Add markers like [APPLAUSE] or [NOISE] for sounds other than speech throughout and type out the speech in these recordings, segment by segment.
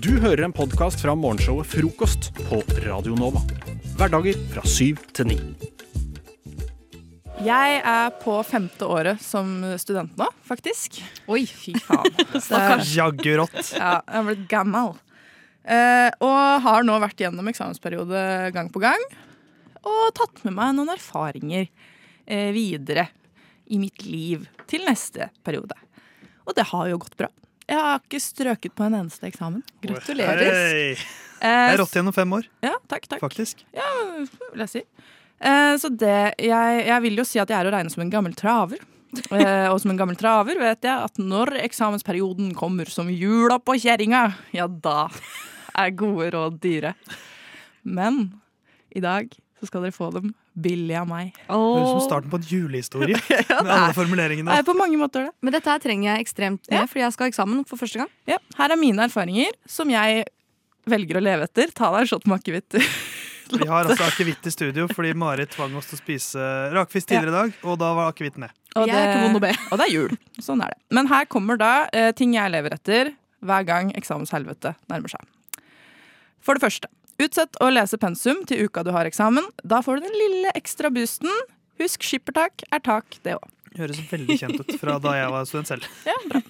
Du hører en podkast fra morgenshowet Frokost på Radio Nova. Hverdager fra syv til ni. Jeg er på femte året som student nå, faktisk. Oi. Fy faen. [LAUGHS] Stakkars jaggu rått. Ja, jeg har blitt gammel. Eh, og har nå vært gjennom eksamensperiode gang på gang. Og tatt med meg noen erfaringer eh, videre i mitt liv til neste periode. Og det har jo gått bra. Jeg har ikke strøket på en eneste eksamen. Gratulerer. Hei. Eh, Jeg rått gjennom fem år, ja, takk, takk. faktisk. Ja, vil jeg si. Eh, så det, jeg, jeg vil jo si at jeg er å regne som en gammel traver. Eh, og som en gammel traver vet jeg at når eksamensperioden kommer som jula på kjerringa, ja da er gode råd dyre. Men i dag så skal dere få dem billig av meg. Høres ut som starten på en julehistorie. [LAUGHS] med alle formuleringene. Det er på mange måter det. Men dette her trenger jeg ekstremt med, fordi jeg skal ha eksamen for første gang. Ja, her er mine erfaringer som jeg velger å leve etter. Ta deg en shot med akevitt. [LAUGHS] Vi har altså akevitt i studio fordi Marit tvang oss til å spise rakfisk tidligere i dag, og da var akevitt med. Og be. Og det er jul. Sånn er det. Men her kommer da eh, ting jeg lever etter hver gang eksamenshelvete nærmer seg. For det første, utsett å lese pensum til uka du har eksamen. Da får du den lille ekstra boosten. Husk skippertak er tak, det òg. Høres veldig kjent ut fra da jeg var student selv. Ja, bra.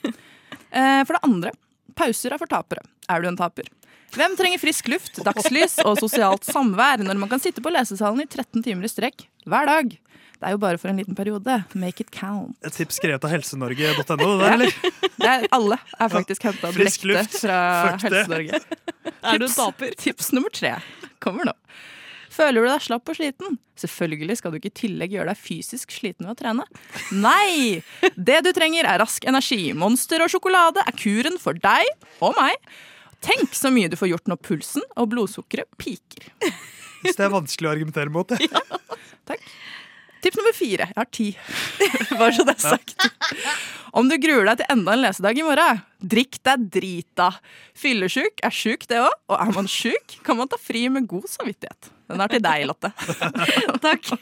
for det andre, pauser er for tapere. Er du en taper? Hvem trenger frisk luft, dagslys og sosialt samvær når man kan sitte på lesesalen i 13 timer i strekk hver dag? Det er jo bare for en liten periode. Make it count. Et tips skrevet av helsenorge.no, det der, eller? Det er, alle er faktisk henta Frisk direkte fra. Helse-Norge. [LAUGHS] Er du en taper? Tips nummer tre kommer nå. Føler du deg slapp og sliten? Selvfølgelig skal du ikke i tillegg gjøre deg fysisk sliten ved å trene. Nei! Det du trenger, er rask energi. Monster og sjokolade er kuren for deg og meg. Tenk så mye du får gjort når pulsen og blodsukkeret piker. Hvis det er vanskelig å argumentere mot det. [LAUGHS] Tips nummer fire. Jeg har ti. [LAUGHS] Bare så det er sagt. Om du gruer deg til enda en lesedag i morgen, drikk deg drita. Fyllesjuk er sjuk, det òg. Og er man sjuk, kan man ta fri med god samvittighet. Den er til deg, Lotte. [LAUGHS] Takk.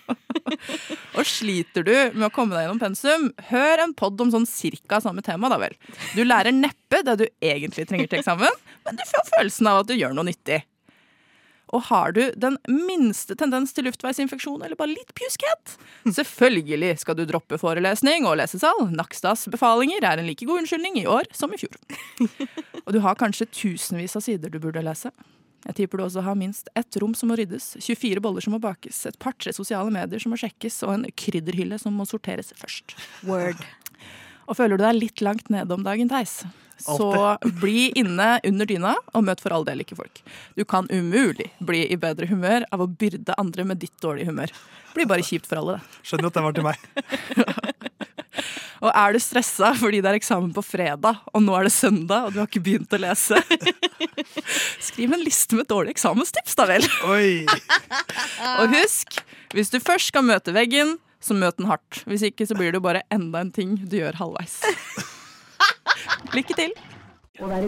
Og sliter du med å komme deg gjennom pensum, hør en pod om sånn cirka samme tema, da vel. Du lærer neppe det du egentlig trenger til eksamen, men du får følelsen av at du gjør noe nyttig. Og har du den minste tendens til luftveisinfeksjon eller bare litt pjuskhet? [LAUGHS] Selvfølgelig skal du droppe forelesning og lesesal. Nakstads befalinger er en like god unnskyldning i år som i fjor. [LAUGHS] Og du har kanskje tusenvis av sider du burde lese. Jeg tipper du også har minst ett rom som må ryddes, 24 boller som må bakes, et par-tre sosiale medier som må sjekkes, og en krydderhylle som må sorteres først. Word. Og føler du deg litt langt nede om dagen, Theis, så [LAUGHS] bli inne under dyna og møt for all del ikke folk. Du kan umulig bli i bedre humør av å byrde andre med ditt dårlige humør. Det blir bare kjipt for alle, det. Skjønner at den var til meg. [LAUGHS] Og er du stressa fordi det er eksamen på fredag, og nå er det søndag, og du har ikke begynt å lese, [LAUGHS] skriv en liste med dårlige eksamenstips, da vel. Og husk, hvis du først skal møte veggen, så møt den hardt. Hvis ikke så blir det jo bare enda en ting du gjør halvveis. Lykke til.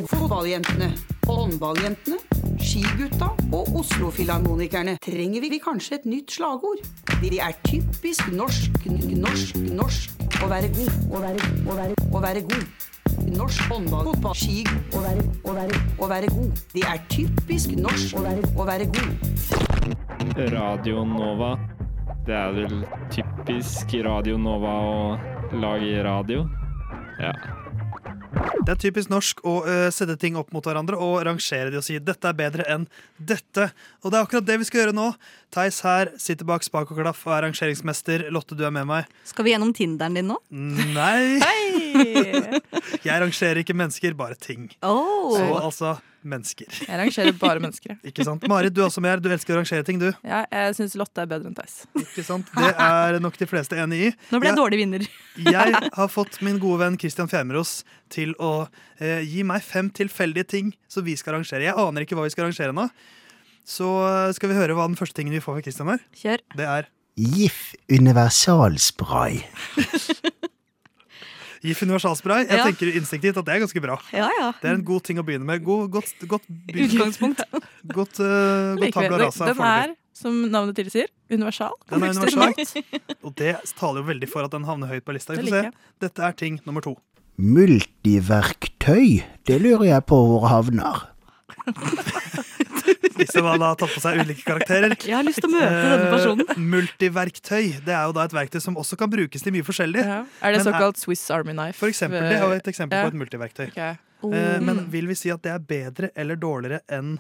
Fotballjentene, håndballjentene, skigutta og Oslo-filharmonikerne trenger vi kanskje et nytt slagord. De er typisk norsk, norsk, norsk å være god, å være, å være, å være god. Norsk håndball, fotball, ski, å være, å være, å være god. De er typisk norsk å være, å være god. Radio Nova. Det er vel typisk Radio Nova å lage radio. Ja. Det er typisk norsk å uh, sette ting opp mot hverandre og rangere de og si 'dette er bedre enn dette'. Og det er akkurat det vi skal gjøre nå. Theis her sitter bak spak og klaff og er rangeringsmester. Lotte, du er med meg. Skal vi gjennom Tinderen din nå? Nei, [LAUGHS] jeg rangerer ikke mennesker, bare ting. Oh. Så altså mennesker. Jeg rangerer bare mennesker. [LAUGHS] Ikke sant? Marit, du er også med her. Du elsker å rangere ting, du. Ja, jeg syns Lotte er bedre enn Theis. Ikke sant? Det er nok de fleste enig i. Nå ble jeg jeg dårlig vinner. [LAUGHS] Jeg har fått min gode venn Christian Femros til å eh, gi meg fem tilfeldige ting som vi skal rangere. Jeg aner ikke hva vi skal rangere nå. Så eh, skal vi høre hva den første tingen vi får fra Christian er. Kjør. Det er GIF universalspray. [LAUGHS] GIF universalspray. Jeg Ja. tenker instinktivt at det er ganske bra. Ja, ja. Det er en god ting å begynne med. God, godt, godt, Utgangspunkt. [LAUGHS] godt, uh, godt tabla rasa. den er, som navnet tilsier, universal. Den er universal. [LAUGHS] Og det taler jo veldig for at den havner høyt på lista. Vi Det får se. Dette er ting nummer to. Multiverktøy. Det lurer jeg på hvor havner. [LAUGHS] Hvis man har tatt på seg ulike karakterer. Jeg har lyst til å møte denne personen. Eh, multiverktøy. Det er jo da et verktøy som også kan brukes til mye forskjellig. Ja. Er det Men er- såkalt Swiss Army knife? For eksempel, Det er jo et eksempel Ja. på et multiverktøy. Okay. Eh, Men Oh. vil vi si at det er bedre eller dårligere enn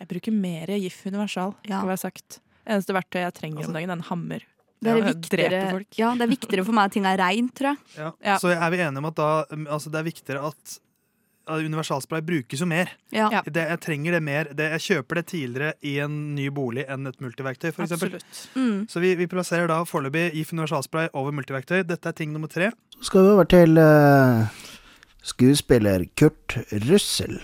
Jeg bruker mer GIF universal, Ja. skal være sagt. Eneste verktøy jeg trenger Altså- om dagen, er en hammer. Det er, viktigere, ja, det er viktigere for meg at ting er reint, tror jeg. ja. Ja. Så er vi enige om at da, altså det er viktigere at universalspray brukes jo mer. Ja. Det, jeg trenger det mer. Det, jeg kjøper det tidligere i en ny bolig enn et multiverktøy. For eksempel. Mm. Så vi, vi plasserer da foreløpig GIF universalspray over multiverktøy. Dette er ting nummer tre. Så skal vi over til uh, skuespiller Kurt [LAUGHS] Russell.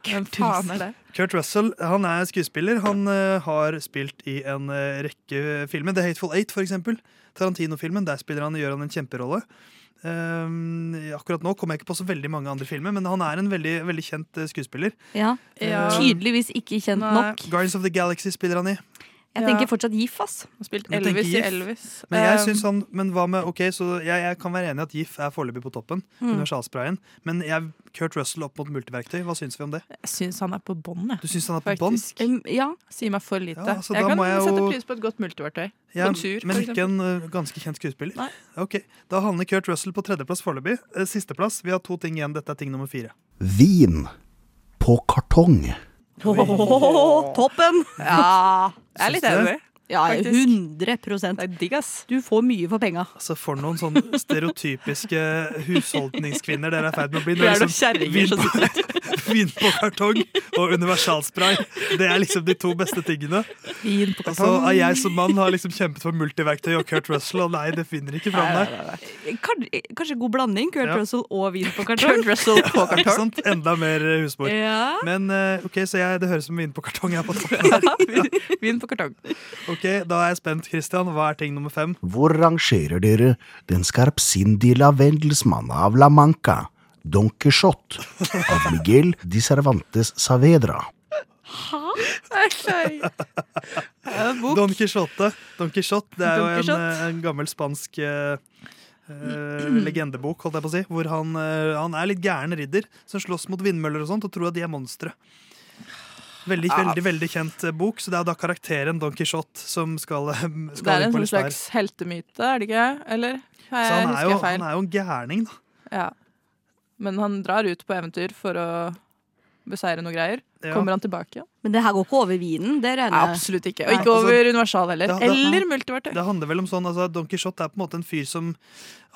Det? Kurt Russell han er skuespiller. Han uh, har spilt i en uh, rekke filmer. The Hateful Eight, for eksempel. Tarantino-filmen. Der spiller han, gjør han en kjemperolle. Um, akkurat nå kommer jeg ikke på så veldig mange andre filmer, men han er en veldig, veldig kjent eh, skuespiller. Ja. Ja. Tydeligvis ikke kjent Nei. nok. Guardians of the Galaxy spiller han i. Jeg Ja. tenker fortsatt GIF, ass. Jeg har spilt Elvis i. Elvis. Men jeg Um, synes han, men hva med, ok, så jeg, jeg kan være enig i at GIF er foreløpig på toppen. Mm. Universalsprayen. Men jeg, Kurt Russell opp mot multiverktøy, hva syns vi om det? Jeg syns han er på bånn, jeg. Du syns han er på bånn? Um, ja. Sier meg for lite. Ja, jeg kan må jeg sette pris på et godt multiverktøy. Ja, Bonjour, men ikke en uh, ganske kjent skuespiller? Nei. Ok, Da havner Kurt Russell på tredjeplass foreløpig. Eh, Sisteplass. Vi har to ting igjen. Dette er ting nummer fire. Vin på kartong. Åh, toppen! Ja, jeg er litt enig. Ja, Faktisk. 100 Det er digg, ass. Du får mye for penga. Altså For noen sånne stereotypiske husholdningskvinner dere er i ferd med å bli. Vi er noen kjerringer vin, som på, [LAUGHS] vin på kartong og universalspray. Det er liksom de to beste tingene. Vin på kartong. så er jeg som mann har liksom kjempet for multiverktøy og Kurt Russell, og nei, det finner ikke fram der. Kanskje, god blanding. Kurt Ja. Russell og vin på kartong. Kurt Russell på [LAUGHS] Ikke kartong. sant? Enda mer eh, husmor. Ja. Men eh, ok, så jeg, det høres som vin på kartong er på toppen. [LAUGHS] Vin på kartong. Ok, Da er jeg spent, Christian. Hva er ting nummer fem? Hvor rangerer dere den skarpsindige lavendelsmann av La Manca, Don Quijote, av Miguel de Cervantes Saavedra? Okay. En bok. Don Quijote. Don Quijote, Det er jo en, eh, en gammel spansk eh, legendebok, holdt jeg på å si. Hvor han, uh, han er litt gæren ridder som slåss mot vindmøller og sånt og tror at de er monstre. Veldig, veldig veldig kjent eh, bok, så det er da karakteren Don Quijote som skal, skal Det er en sånn slags heltemyte, er det ikke? Eller? Har Så han er, jo, jeg feil? han er jo en gærning, da. Ja. Men han drar ut på eventyr for å beseire noe greier. Ja. Kommer han tilbake? Men det her går ikke over vinen. Det regner jeg absolutt ikke. Og ikke altså, over universal heller. det- det- Eller multiverktøy. Det handler vel om sånn, altså Don Quijote er på en måte en fyr som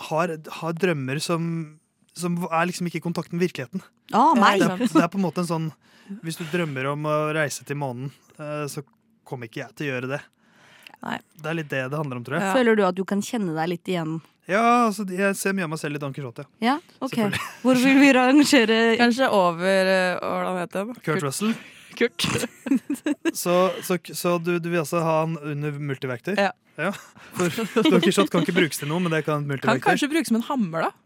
har, har drømmer som, som er liksom ikke i kontakt med virkeligheten. Ja, meg! Det er, det er på en måte en sånn Hvis du drømmer om å reise til månen, eh, så kommer ikke jeg til å gjøre det. Nei. Det er litt det det handler om, tror jeg. Ja. Føler du at du kan kjenne deg litt igjen? Ja, altså, jeg ser mye av meg selv i Don Quijote. Ja, ok. [LAUGHS] Hvor vil vi rangere Kanskje over Hvordan heter han? Kurt Russell. Kurt. [LAUGHS] Så, så, så du, du vil altså ha han under multiverktøy? Ja. For Don Quijote kan ikke brukes til noe, men det kan multiverktøy. Kan kanskje brukes som en hammer, da.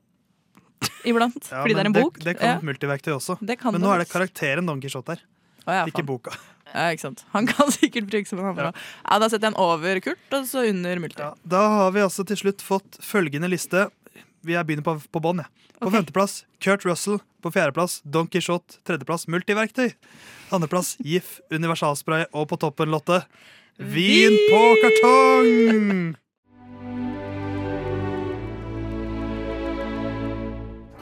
Iblant. Ja, fordi det er en bok? Det, det kan Ja. multiverktøy også. Men nå er det karakteren Don Quijote her, Å, ja, ikke boka. Ja, ikke sant. Han kan [LAUGHS] sikkert bruke som en hammer. Ja. Ja, da setter jeg en over Kurt, og så under multi. Ja, da har vi altså til slutt fått følgende liste. Vi er begynner på, på bånn. På okay. femteplass Kurt Russell. På fjerdeplass Don Quijote. Tredjeplass multiverktøy. Andreplass GIF, universalspray. Og på toppen, Lotte, vin på kartong!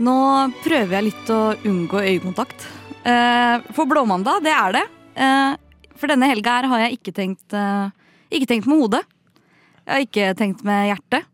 Nå prøver jeg litt å unngå øyekontakt. Eh, for blåmandag, det er det. Eh, for denne helga her har jeg ikke tenkt, eh, ikke tenkt med hodet. Jeg har ikke tenkt med hjertet.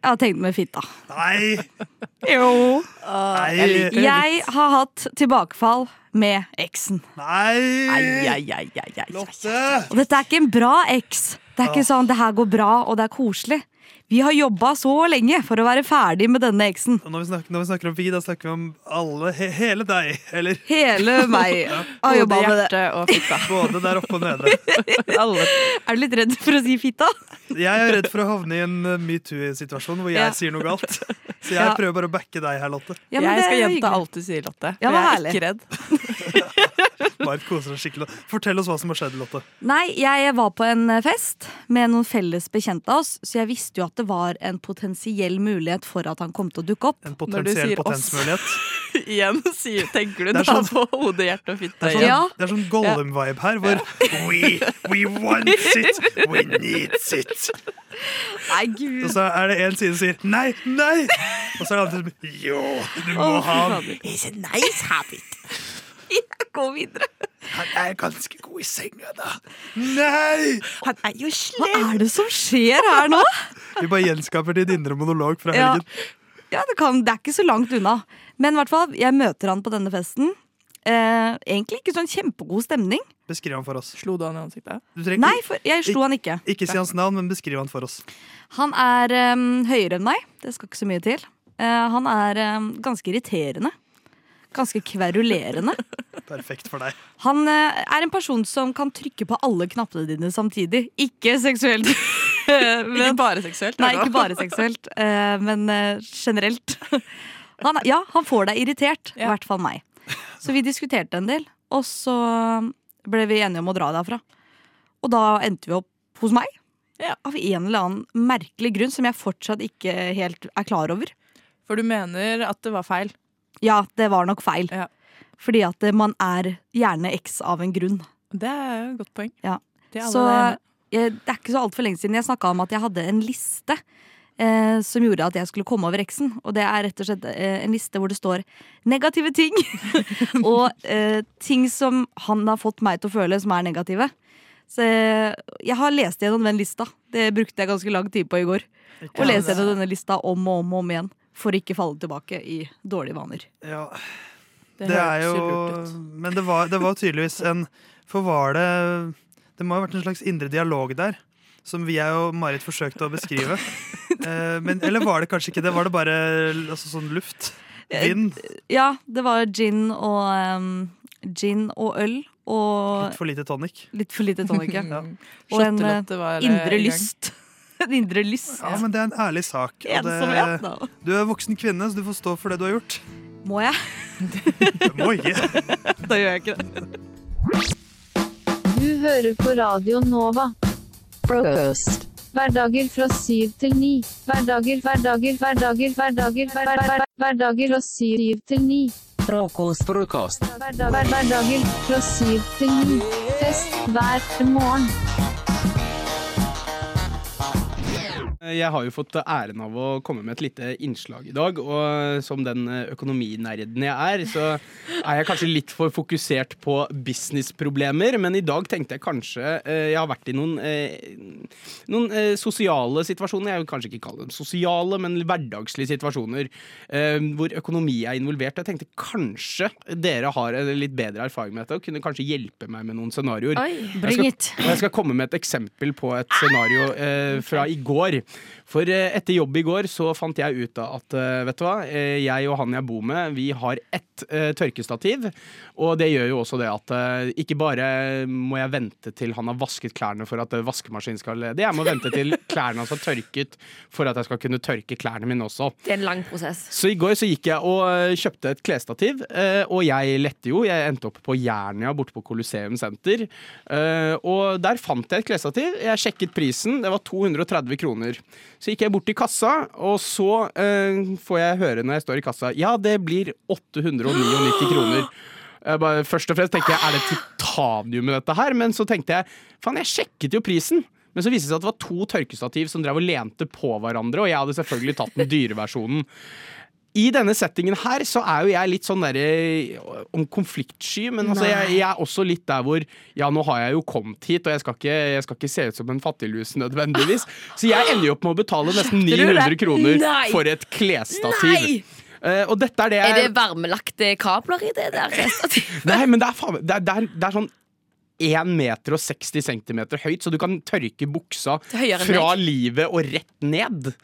Jeg har tenkt med fitta. Nei! [LAUGHS] Jo. Nei! jeg liker. Jeg har hatt tilbakefall med eksen. Nei! Ai, ai, ai, ai, ai. Lotte! Og dette er ikke en bra eks. Det er ikke sånn 'det her går bra og det er koselig'. Vi har jobba så lenge for å være ferdig med denne eksen. Når vi, snakker, når vi snakker om vi, da snakker vi om alle, he, hele deg. Eller Hele meg har Både jobba med det. og fitta. [LAUGHS] både der oppe og nede. [LAUGHS] Alle. Er du litt redd for å si fitta? Jeg er redd for å havne i en uh, metoo-situasjon hvor jeg Ja. sier noe galt. Så jeg Ja. prøver bare å backe deg her, Lotte. Ja, men jeg skal gjenta alt du sier, Lotte. Ja, for jeg er ikke redd. [LAUGHS] Marit koser seg skikkelig. Fortell oss hva som har skjedd, Lotte. Nei, jeg var på en fest med noen felles bekjente av oss, så jeg visste jo at det var en potensiell mulighet for at han kom til å dukke opp. En potensiell potensmulighet. [LAUGHS] Igjen sier, tenker du da sånn- på hode, hjerte og fitte. Det er sånn. Ja. det er sånn Gollum-vibe her, hvor we, we want it, we need it. Nei, gud. Og så er det en side som sier nei, nei! Og så er det andre som jo, du må ha han. It's a nice habit. Gå videre. Han er ganske god i senga, da. Nei! Han er jo slem. Hva er det som skjer her nå? Vi bare gjenskaper din indre monolog fra helgen. Ja, det, kan, det er ikke så langt unna. Men i hvert fall, jeg møter han på denne festen. Eh, egentlig ikke sånn kjempegod stemning. Beskriv han for oss. Slo du han i ansiktet? Du trenger Nei, for jeg slo han ikke. ikke si hans navn, men beskriv han for oss. Han er um, høyere enn meg. Det skal ikke så mye til. Uh, han er um, ganske irriterende. Ganske kverulerende. [LAUGHS] Perfekt for deg. Han eh, er en person som kan trykke på alle knappene dine samtidig. Ikke seksuelt. [LAUGHS] [LAUGHS] Ikke bare seksuelt? nei, ikke bare seksuelt, eh, men eh, generelt. Han, ja, han får deg irritert. I Ja. hvert fall meg. Så vi diskuterte en del, og så ble vi enige om å dra derfra. Og da endte vi opp hos meg. Ja. Av en eller annen merkelig grunn som jeg fortsatt ikke helt er klar over. For du mener at det var feil? Ja, det var nok feil. Ja. Fordi at eh, man er gjerne eks av en grunn. Det er et godt poeng. Ja. Det er Så jeg, det er ikke så altfor lenge siden jeg snakka om at jeg hadde en liste eh, som gjorde at jeg skulle komme over eksen. Og det er rett og slett eh, en liste hvor det står negative ting. [LAUGHS] og eh, ting som han har fått meg til å føle som er negative. Så eh, jeg har lest gjennom den lista. Det brukte jeg ganske lang tid på i går. Å lese gjennom denne lista om og om og om igjen. For ikke falle tilbake i dårlige vaner. Ja, Det, det er jo. Men det var, det var tydeligvis en For var det Det må ha vært en slags indre dialog der. Som vi og Marit forsøkte å beskrive. [LAUGHS] Eh, men, eller var det kanskje ikke det? Var det bare altså, sånn luft? Vind? Ja, det var gin og um, Gin og øl. Og Litt for lite tonic? litt for lite tonic. ja. Ja. [LAUGHS] Og en eh, eh, indre lyst. [LAUGHS] En indre lyst. Ja, men det er en ærlig sak. Og det, du er voksen kvinne, så du får stå for det du har gjort. Må jeg? Du må ikke. [LAUGHS] Da gjør jeg ikke det. Du hører på Radio Nova. Frokost. Hverdager fra syv til ni. Hverdager, hverdager, hverdager, hverdager, hver, hver, hver, hverdager fra syv til ni. Frokost. Frokost. Hverdager fra syv til ni. Fest hver morgen. Jeg har jo fått æren av å komme med et lite innslag i dag, og som den økonominerden jeg er, så er jeg kanskje litt for fokusert på businessproblemer, men i dag tenkte jeg kanskje eh, Jeg har vært i noen, eh, noen eh, sosiale situasjoner, jeg vil kanskje ikke kalle dem sosiale, men hverdagslige situasjoner eh, hvor økonomi er involvert. Jeg tenkte kanskje dere har en litt bedre erfaring med dette og kunne kanskje hjelpe meg med noen scenarioer. Bring Jeg it. jeg skal komme med et eksempel på et scenario fra i går. For etter jobb i går så fant jeg ut av at vet du hva, jeg og han jeg bor med, vi har ett eh, tørkestativ. Og det gjør jo også det at eh, ikke bare må jeg vente til han har vasket klærne for at eh, vaskemaskinen skal lede, jeg må vente til [LAUGHS] klærne hans har tørket for at jeg skal kunne tørke klærne mine også. Det er en lang prosess. Så i går så gikk jeg og eh, kjøpte et klesstativ, og jeg lette jo. Jeg endte opp på Jernia borte på Colosseum Senter. Og der fant jeg et klesstativ. Jeg sjekket prisen, det var 230 kroner. Så gikk jeg bort til kassa, og så får jeg høre når jeg står i kassa ja, det blir 899 kroner. Jeg bare, først og fremst tenkte jeg, er det titanium i dette her? Men så tenkte jeg, faen, jeg sjekket jo prisen. Men så viste det seg at det var to tørkestativ som drev og lente på hverandre, og jeg hadde selvfølgelig tatt den dyre versjonen. I denne settingen her så er jo jeg litt sånn derre om konfliktsky, men altså jeg, jeg er også litt der hvor Ja, nå har jeg jo kommet hit, og jeg skal ikke, jeg skal ikke se ut som en fattiglus nødvendigvis. Så jeg ender jo opp med å betale nesten 900 kroner for et klesstativ. Nei! Eh, og dette er det Er det varmelagte kabler i det der? [LAUGHS] Nei, men det er, faen, det er, det er, det er sånn 1 meter og 60 centimeter høyt, så du kan tørke buksa fra livet og rett ned.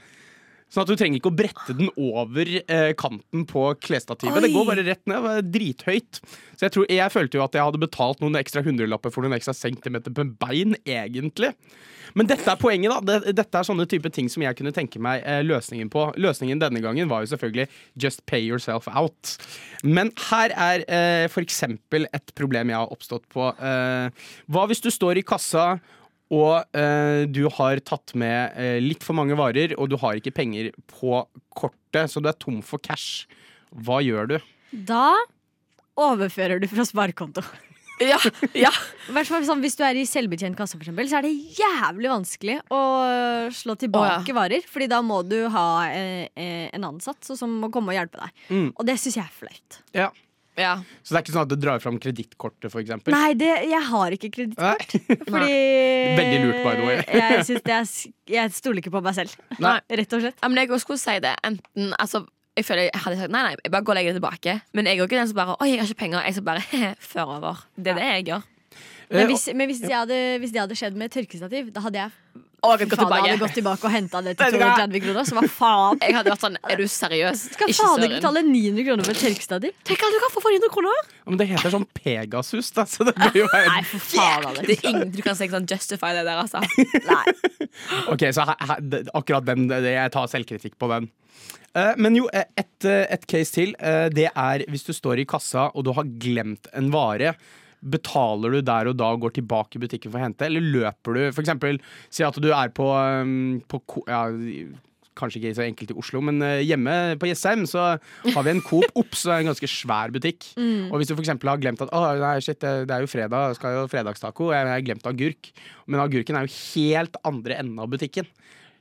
Sånn at du trenger ikke å brette den over eh, kanten på klesstativet. Det går bare rett ned. Det er drithøyt. Så jeg, tror, jeg følte jo at jeg hadde betalt noen ekstra hundrelapper for noen ekstra centimeter på bein, egentlig. Men dette er poenget, da. Dette er sånne type ting som jeg kunne tenke meg eh, løsningen på. Løsningen denne gangen var jo selvfølgelig just pay yourself out. Men her er eh, eksempel et problem jeg har oppstått på. Eh, hva hvis du står i kassa og eh, du har tatt med eh, litt for mange varer, og du har ikke penger på kortet, så du er tom for cash. Hva gjør du? Da overfører du fra sparekonto. [LAUGHS] Ja, ja. Hvert fall sånn, Hvis du er i selvbetjent kasse, for eksempel, så er det jævlig vanskelig å slå tilbake varer. Fordi da må du ha eh, eh, en ansatt som må komme og hjelpe deg. Mm. Og det syns jeg er flaut. Ja. Ja. Så det er ikke sånn at du drar fram kredittkortet, eksempel? Nei, det, jeg har ikke kredittkort. [LAUGHS] Fordi Veldig lurt, by the way. [LAUGHS] jeg, synes det er, jeg stoler ikke på meg selv. [LAUGHS] Nei. Rett og slett. Ja, men jeg også skulle si det. Enten, altså, jeg føler jeg hadde sagt nei, nei, jeg bare går og legger det tilbake. Men jeg er ikke den som bare Oi, jeg har ikke penger. Jeg skal bare føre over. Det er det jeg gjør. Eh, Men, hvis, men hvis, de hadde, hvis det hadde skjedd med tørkestativ, da hadde jeg Å, jeg faen, hadde gått tilbake og henta det til du hva? 230 kroner. Så hva faen? Jeg hadde vært sånn Er du seriøs? Skal Ikke faen ikke betale 900 kroner for et di? Tenk at du kan få for 900 kroner! Men det heter sånn Pegasus, da, så det bør jo være Nei, for faen. Alex. Det er ingen du kan si sånn justify det der, altså. Nei. [LAUGHS] Ok, så her, her, akkurat den, det, jeg tar selvkritikk på den. Eh, men jo, eh, et, eh, et case til. det er hvis du står i kassa og du har glemt en vare. Betaler du der og da og går tilbake i butikken for å hente, eller løper du? For eksempel, si at du er på, um, på ja, Kanskje ikke så enkelt i Oslo, men eh, hjemme på Jessheim så har vi en Coop [LAUGHS] Ops, så en ganske svær butikk. Mm. Og hvis du eksempel har glemt at Å, nei, shit, det, er jo fredag, skal jo fredagstaco, jeg har glemt agurk. Men agurken er jo helt andre enden av butikken.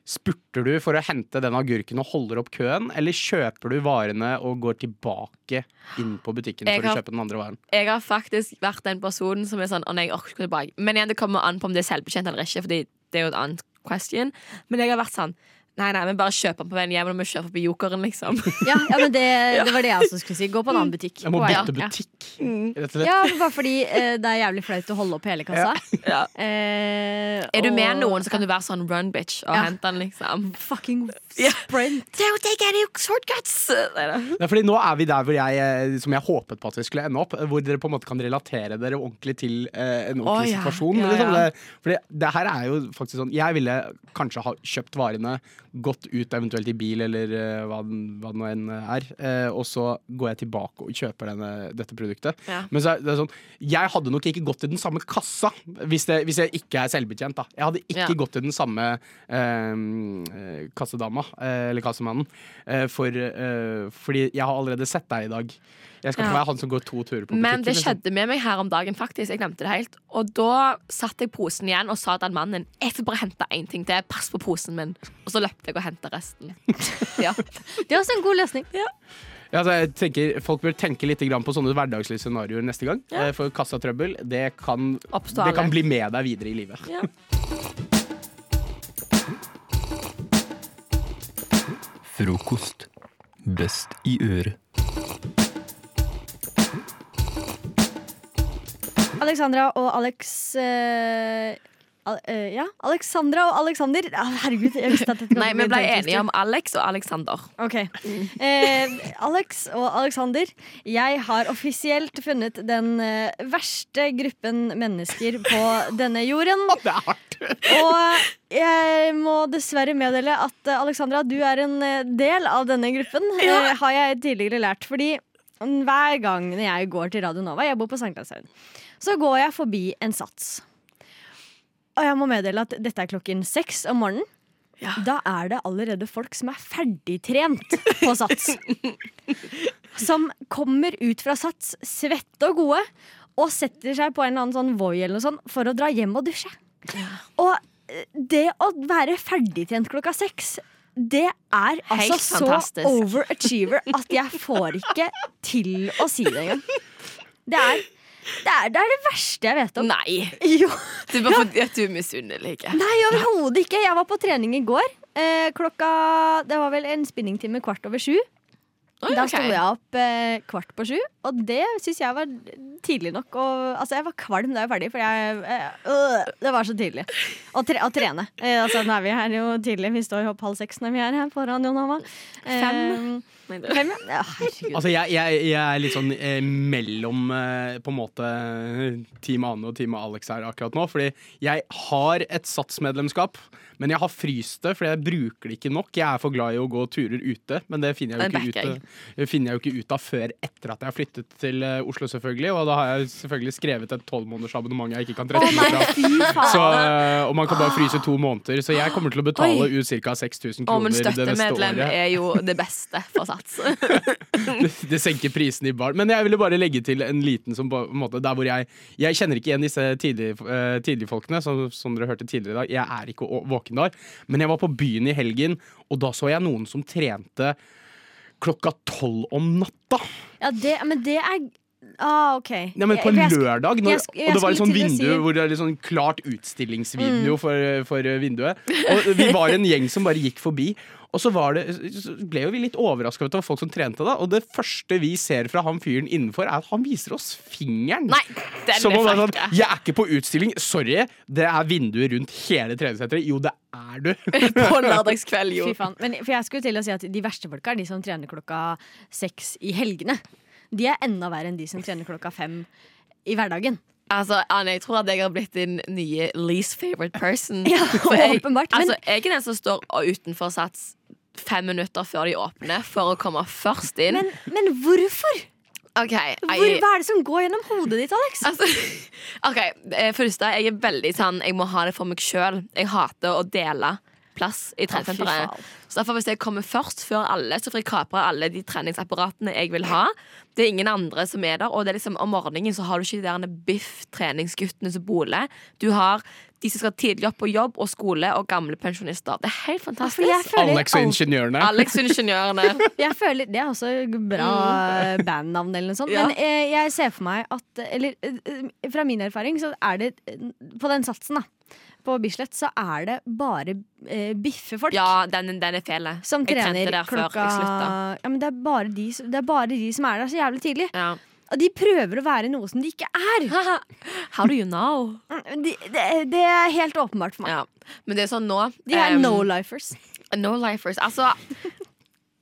Spurter du for å hente den agurken og holder opp køen, eller kjøper du varene og går tilbake inn på butikken Jeg for har- å kjøpe den andre varen? Jeg har faktisk vært den personen som er sånn Å nei, jeg orker ikke gå tilbake. Men igjen, det kommer an på om det er selvbetjent eller ikke, Fordi det er jo et annet question. Men jeg har vært sånn Nei, nei, men bare kjøp den på veien hjem. Og vi kjører forbi Jokeren, liksom. [LAUGHS] Ja, ja men det, det var det jeg også skulle si. Gå på en annen butikk. Jeg må på bytte Ja. butikk, rett og slett. Ja, bare fordi eh, det er jævlig flaut å holde opp hele kassa. Ja. [LAUGHS] Eh, Er du med noen, så kan du være sånn run, bitch, og Ja. hente den, liksom. Fucking [LAUGHS] sprint. Don't take any shortcuts! Nei, Ja, fordi nå er vi der hvor jeg, eh, som jeg håpet på at vi skulle ende opp, hvor dere på en måte kan relatere dere ordentlig til eh, en ordentlig oh, situasjon. Ja, Liksom. ja. Det, fordi det her er jo faktisk sånn Jeg ville kanskje ha kjøpt varene, gått ut eventuelt i bil eller uh, hva, hva det nå enn er, uh, og så går jeg tilbake og kjøper denne, dette produktet. Ja. Men så er det sånn Jeg hadde nok ikke gått til den samme kassa hvis, det, hvis jeg ikke er selvbetjent. Da. Jeg hadde ikke Ja. gått til den samme eh, kassedama, eller kassemannen, for, fordi jeg har allerede sett deg i dag. Jeg skal ikke Ja. være han som går to turer på butikken. Men det liksom. skjedde med meg her om dagen, faktisk. Jeg glemte det helt. Og da satte jeg posen igjen og sa til den mannen Jeg får bare hente én ting til. Pass på posen min. Og så løpte jeg og henta resten. [LAUGHS] Ja. Det er også en god løsning. Ja, altså, jeg tenker, folk bør tenke litt grann på sånne hverdagslige scenarioer neste gang. Ja. Eh, For kassatrøbbel det kan, det kan bli med deg videre i livet. Ja. Frokost. Best i øret. Alexandra og Alex uh, al uh, Ja, Alexandra og Alexander. Ah, herregud, jeg visste at dette Nei, vi ble en enige om Alex og Alexander. Ok. Uh, Alex og Alexander, jeg har offisielt funnet den verste gruppen mennesker på denne jorden. Og jeg må dessverre meddele at Alexandra, du er en del av denne gruppen, eh, har jeg tidligere lært. Fordi hver gang når jeg går til Radio Nova, jeg bor på Sankthanshaugen, så går jeg forbi en sats. Og jeg må meddele at dette er klokken seks om morgenen. Da er det allerede folk som er ferdigtrent på Sats. [LAUGHS] Som kommer ut fra Sats svette og gode og setter seg på en eller annen sånn Voi eller noe sånt for å dra hjem og dusje. Og eh, det å være ferdigtrent klokka seks det er altså så overachiever at jeg får ikke til å si det engang. Det er det, er, det er det verste jeg vet om. Nei! Jo. Det bare fordi at du er misunnelig. Nei, overhodet ikke. Jeg var på trening i går. Eh, klokka Det var vel en spinningtime kvart over sju. Da ok. sto jeg opp eh, kvart på sju, og det syns jeg var tidlig nok. Og, altså, jeg var kvalm da jeg var ferdig, for jeg, eh, øh, det var så tidlig. Å tre, å trene. Eh, altså, nå er vi her jo tidlig. Vi står jo opp halv seks når vi er her på Radio Nova. Eh, Fem. Nei, Fem, ja. Herregud. Altså, jeg, jeg, jeg er litt sånn eh, mellom eh, på en måte Team Ane og Team Alex her akkurat nå. Fordi jeg har et satsmedlemskap, men jeg har fryst det, fordi jeg bruker det ikke nok. Jeg er for glad i å gå turer ute, men det finner jeg jo ikke, ut, det finner jeg jo ikke ut av før etter at jeg har flyttet til eh, Oslo, selvfølgelig. Og da har jeg selvfølgelig skrevet et tolvmånedersabonnement jeg ikke kan trekke meg fra. Så, eh, og man kan bare fryse to måneder, så jeg kommer til å betale Oi. ut ca. 6000 Å, men kroner det neste støttemedlem er jo det beste for Sats. [LAUGHS] det, det senker prisen i bar. Men jeg ville bare legge til en liten som på en måte Der hvor jeg Jeg kjenner ikke igjen disse tidlig- tidligfolkene, som, som dere hørte tidligere i dag. Jeg er ikke våken der. Men jeg var på byen i helgen, og da så jeg noen som trente klokka tolv om natta. Ja, det, men det er Ah, OK. Ja, men på jeg lørdag, når, og det var et sånt til vindu si- hvor det er litt sånn klart utstillingsvideo Mm. for, for vinduet. Og vi var en gjeng som bare gikk forbi. Og så var det, så ble jo vi litt overraska over at det var folk som trente da. Og det første vi ser fra han fyren innenfor, er at han viser oss fingeren. Nei, den Som om det sånn. Jeg er ikke på utstilling. Sorry, det er vinduer rundt hele treningssenteret. Jo, det er du. [LAUGHS] På lørdagskveld, jo. Fy faen. Men, for jeg skulle til å si at De verste folka er de som trener klokka seks i helgene. De er enda verre enn de som trener klokka fem i hverdagen. Altså, Anne, jeg tror at jeg har blitt din nye least favorite person. [LAUGHS] Ja, jeg, åpenbart, men- altså, jeg er den som står utenfor Sats fem minutter før de åpner, for å komme først inn. Men, men hvorfor? Ok, Hvor, jeg- hva er det som går gjennom hodet ditt, Alex? Altså, [LAUGHS] ok, Først, for jeg er veldig sånn Jeg må ha det for meg sjøl. Jeg hater å dele plass i treningssenteret. Så derfor hvis jeg kommer først før alle, så får jeg kapre alle de treningsapparatene jeg vil ha. Det er ingen andre som er der. Og det er liksom, om morgenen så har du ikke de der biff treningsguttene som boler. Du har de som skal tidlig opp på jobb og skole, og gamle pensjonister. Det er helt fantastisk. jeg føler Alex og ingeniørene. Alex og ingeniørene. [LAUGHS] Jeg føler, Det er også bra bandnavn, eller noe sånt. Ja. Men eh, jeg ser for meg at Eller eh, fra min erfaring så er det eh, På den satsen, da. På Bislett så er det bare eh, biffefolk. Ja, den, den er fæl. Som Jeg trener jeg klokka ja, men det, er bare de, det er bare de som er der så jævlig tidlig. Og de prøver å være noe som de ikke er. How do you know? De, det, det er helt åpenbart for meg. Ja. Men det er sånn nå De er um, no-lifers. No-lifers. Altså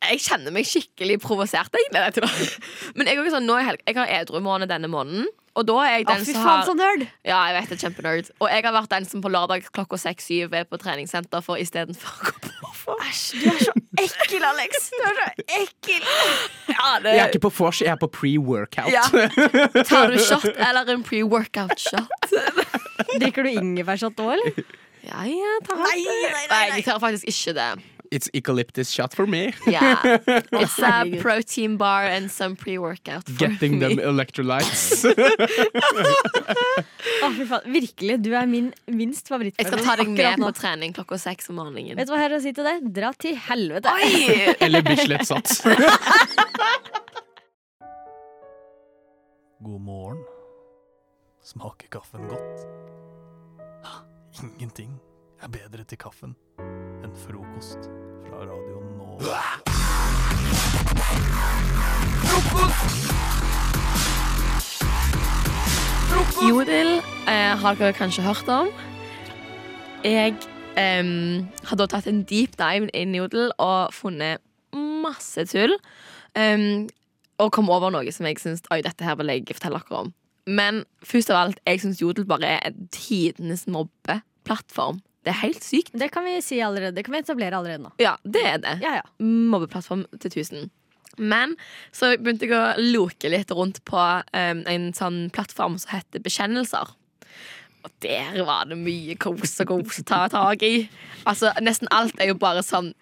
jeg kjenner meg skikkelig provosert. da. Men jeg, sånn, nå helg, jeg har edru-måned denne måneden. Og da er jeg den fy som har nerd! Ja, jeg vet det, kjempenerd. Og jeg har vært den som på lørdag klokka seks-syv er på treningssenter for istedenfor å gå på Æsj, du er så ekkel, Alex! Du er så ekkel! Ja, det, Jeg er ikke på vors, jeg er på pre-workout. Ja. [LAUGHS] Tar du shot eller en pre-workout-shot? Drikker du ingefærshot òg, eller? Ja, ja, tar nei, nei, jeg tar faktisk ikke det. It's eucalyptus shot for me. [LAUGHS] yeah. [LAUGHS] It's a protein bar and some pre-workout for Getting me. them [LAUGHS] electrolytes. Å, fy faen. Virkelig, du er min minst Jeg skal ta deg med på trening klokka seks om morgenen. Vet du hva jeg har å si til det? Dra til helvete. Eller Bislett Sats. God morgen. Smaker kaffen godt? [GASPS] Ingenting er bedre til kaffen frokost fra Radio Nova. Jodel eh, har dere kanskje hørt om. Jeg eh, har da tatt en deep dive inn i Jodel og funnet masse tull. Um, og kom over noe som jeg syns dette her vil jeg fortelle dere om. Men først av alt, jeg syns Jodel bare er en tidenes mobbeplattform. Det er helt sykt. Det kan vi si allerede. Det kan vi etablere allerede nå. Ja, det er det. Ja, ja. Mobbeplattform til 1000. Men så begynte jeg å loke litt rundt på um, en sånn plattform som heter Bekjennelser. Og der var det mye kos og kos å ta tak i. Altså, Nesten alt er jo bare sånn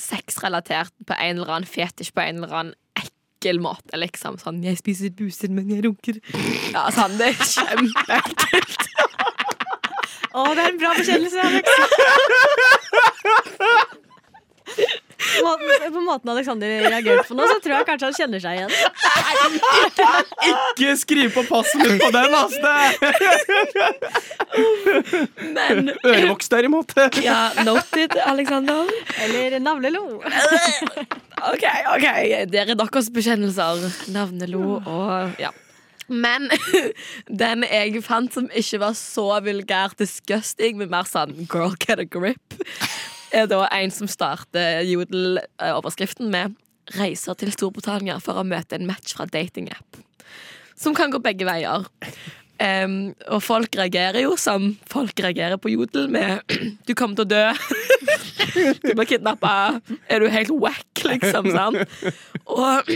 sexrelatert på en eller annen fetisj på en eller annen ekkel måte. Liksom sånn 'Jeg spiser buser, men jeg runker'. Ja, sånn, Det er kjempeekkelt. Å, det er en bra bekjennelse, Alex. [LAUGHS] På måten Alexander reagerte på nå, så tror jeg kanskje han kjenner seg igjen. Ikke skriv på passet mitt på den, altså! Men Ørevoks, derimot. Ja, noted, Alexander. Eller navlelo. [LAUGHS] OK, OK. Det er deres bekjennelser. Navnelo og ja. Men [LAUGHS] den jeg fant som ikke var så vulgær disgusting, men mer sånn girl get a grip, er da en som starter Jodel-overskriften med 'Reiser til Storbritannia for å møte en match fra datingapp'. Som kan gå begge veier. Um, og folk reagerer jo som folk reagerer på Jodel med [CLEARS THROAT] 'Du kommer til å dø'. [LAUGHS] Du blir kidnappa. Er du helt wack, liksom? sant? [LAUGHS] Og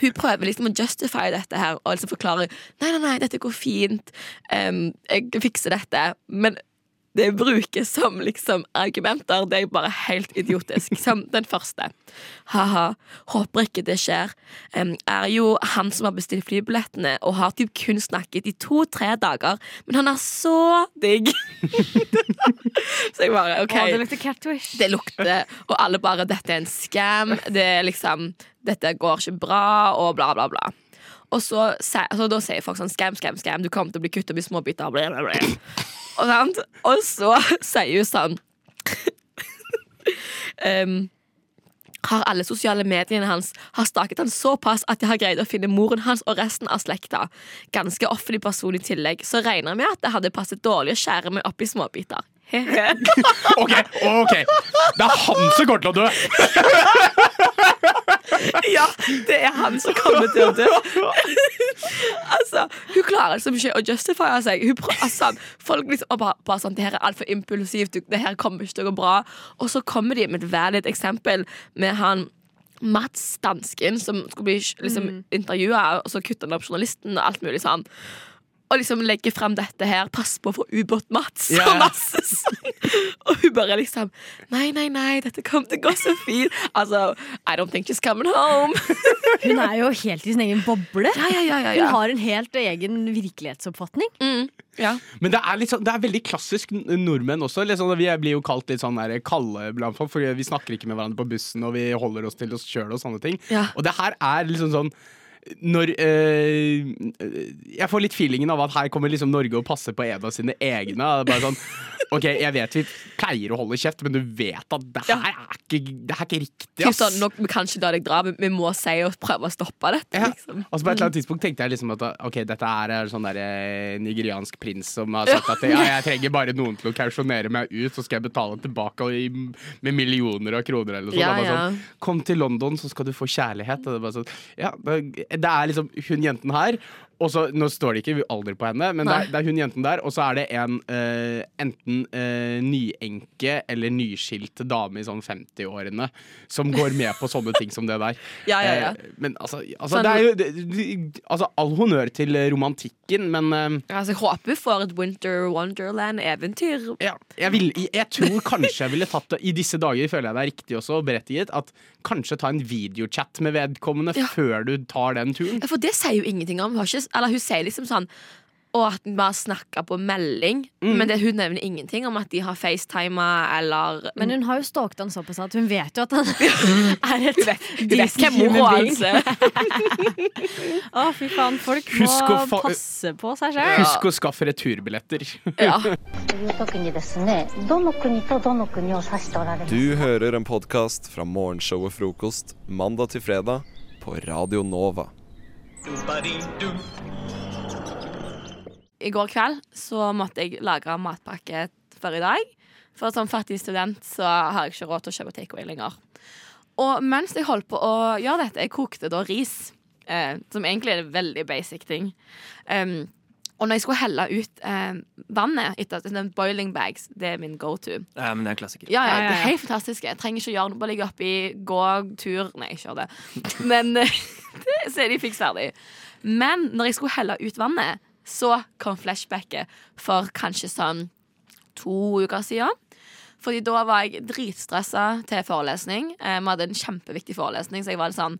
hun prøver liksom å justify dette her og liksom forklare Nei, nei, nei, dette går fint. Um, jeg fikser dette. Men det brukes som liksom argumenter. Det er bare helt idiotisk. [LAUGHS] Som den første. Ha-ha, håper ikke det skjer. Um, er jo han som har bestilt flybillettene og har typ kun snakket i to-tre dager, men han er så digg. [LAUGHS] så jeg bare OK. Å, det lukter catwish. Det lukter, og alle bare 'Dette er en scam'. Det er liksom 'Dette går ikke bra', og bla, bla, bla. Og så, se- altså, da sier folk sånn 'Scam, scam, scam'. Du kommer til å bli kuttet opp i småbiter. Bla, bla, bla. Og, og så sier hun sånn um, har alle sosiale mediene hans har staket han såpass at de har greid å finne moren hans og resten av slekta. Ganske offentlig person i tillegg, så regner jeg med at det hadde passet dårlig å skjære meg opp i småbiter. [LAUGHS] OK, ok Det er han som kommer til å dø! [LAUGHS] Ja, det er han som kommer til å dø. [LAUGHS] altså, Hun klarer liksom ikke å justifiere seg. Hun prøver, altså, folk liksom og bare, bare sånn, Det her er altfor impulsivt. Det her kommer ikke til å gå bra. Og så kommer de med et valid eksempel med han Mats Dansken som skulle bli liksom, Mm. intervjua, og så kutter han opp journalisten og alt mulig sånn. Og liksom legger frem dette her. Pass på for ubåt-Mats. Yeah. [LAUGHS] Og masse sånn. Og hun bare liksom Nei, nei, nei, dette kommer til å gå så fint. Altså, I don't think she's coming home. [LAUGHS] Hun er jo helt i sin egen boble. Ja, ja, ja, ja, ja. Hun har en helt egen virkelighetsoppfatning. Ja. Men det er, litt sånn, det er veldig klassisk nordmenn også. Sånn, vi blir jo kalt litt sånn der kalde blant folk, for vi snakker ikke med hverandre på bussen, og vi holder oss til oss sjøl og sånne ting. Ja. Og det her er liksom sånn når eh, Jeg får litt feelingen av at her kommer liksom Norge og passer på en av sine egne. Bare sånn [LAUGHS] OK, jeg vet vi pleier å holde kjeft, men du vet at det her er ikke, det her er ikke riktig. Ass. sånn, nok, vi kan ikke la deg dra, men vi må si og prøve å stoppe dette. Ja. Liksom. Altså På et eller annet tidspunkt tenkte jeg liksom at Ok, dette er en sånn der eh, nigeriansk prins som har sagt at ja, jeg [LAUGHS] trenger bare noen til å kausjonere meg ut, så skal jeg betale tilbake i, med millioner av kroner eller sånt. Ja, ja. sånn, Kom til London, så skal du få kjærlighet. Og det, er bare sånn, ja, det, det er liksom hun jenten her. Og så, Nå står det ikke alder på henne, men det er, det er hun jenten der. Og så er det en uh, enten uh, nyenke eller nyskilt dame i sånn 50-årene som går med på sånne ting som det der. [LAUGHS] Ja, ja, ja. Uh, men altså, altså Sånn- det er jo det, altså, All honnør til romantikken, men Altså, jeg håper vi får et Winter Wonderland-eventyr. ja, jeg, vil, jeg tror kanskje jeg ville tatt det I disse dager føler jeg det er riktig også berettiget at kanskje ta en videochat med vedkommende Ja. før du tar den turen. For det sier jo ingenting om. Har ikke, eller hun sier liksom sånn og at vi bare snakka på melding. Mm. Men det, hun nevner ingenting om at de har facetima eller Men hun har jo stalket han såpass at hun vet jo at han [LAUGHS] er et decent human altså. [LAUGHS] Å, fy faen. Folk må passe på seg sjøl. Husk å skaffe returbilletter. ja. [LAUGHS] Du hører en podkast fra morgenshow og frokost mandag til fredag på Radio Nova. I går kveld så måtte jeg lagre matpakke for i dag. For som fattig student så har jeg ikke råd til å kjøpe takeaway lenger. Og mens jeg holdt på å gjøre dette, jeg kokte da ris, eh, som egentlig er en veldig basic ting. Um, og når jeg skulle helle ut eh, vannet etter at boiling bags, det er min go to. Ja, men det er en klassiker. Ja, ja, det er helt fantastisk. Jeg trenger ikke gjøre noe, bare ligge oppi, gå tur Nei, ikke gjør det. Men eh, det, [LAUGHS] så de fiks ferdig. Men når jeg skulle helle ut vannet, så kom flashbacket for kanskje sånn to uker siden. Fordi da var jeg dritstressa til forelesning. Eh, Vi hadde en kjempeviktig forelesning, så jeg var litt sånn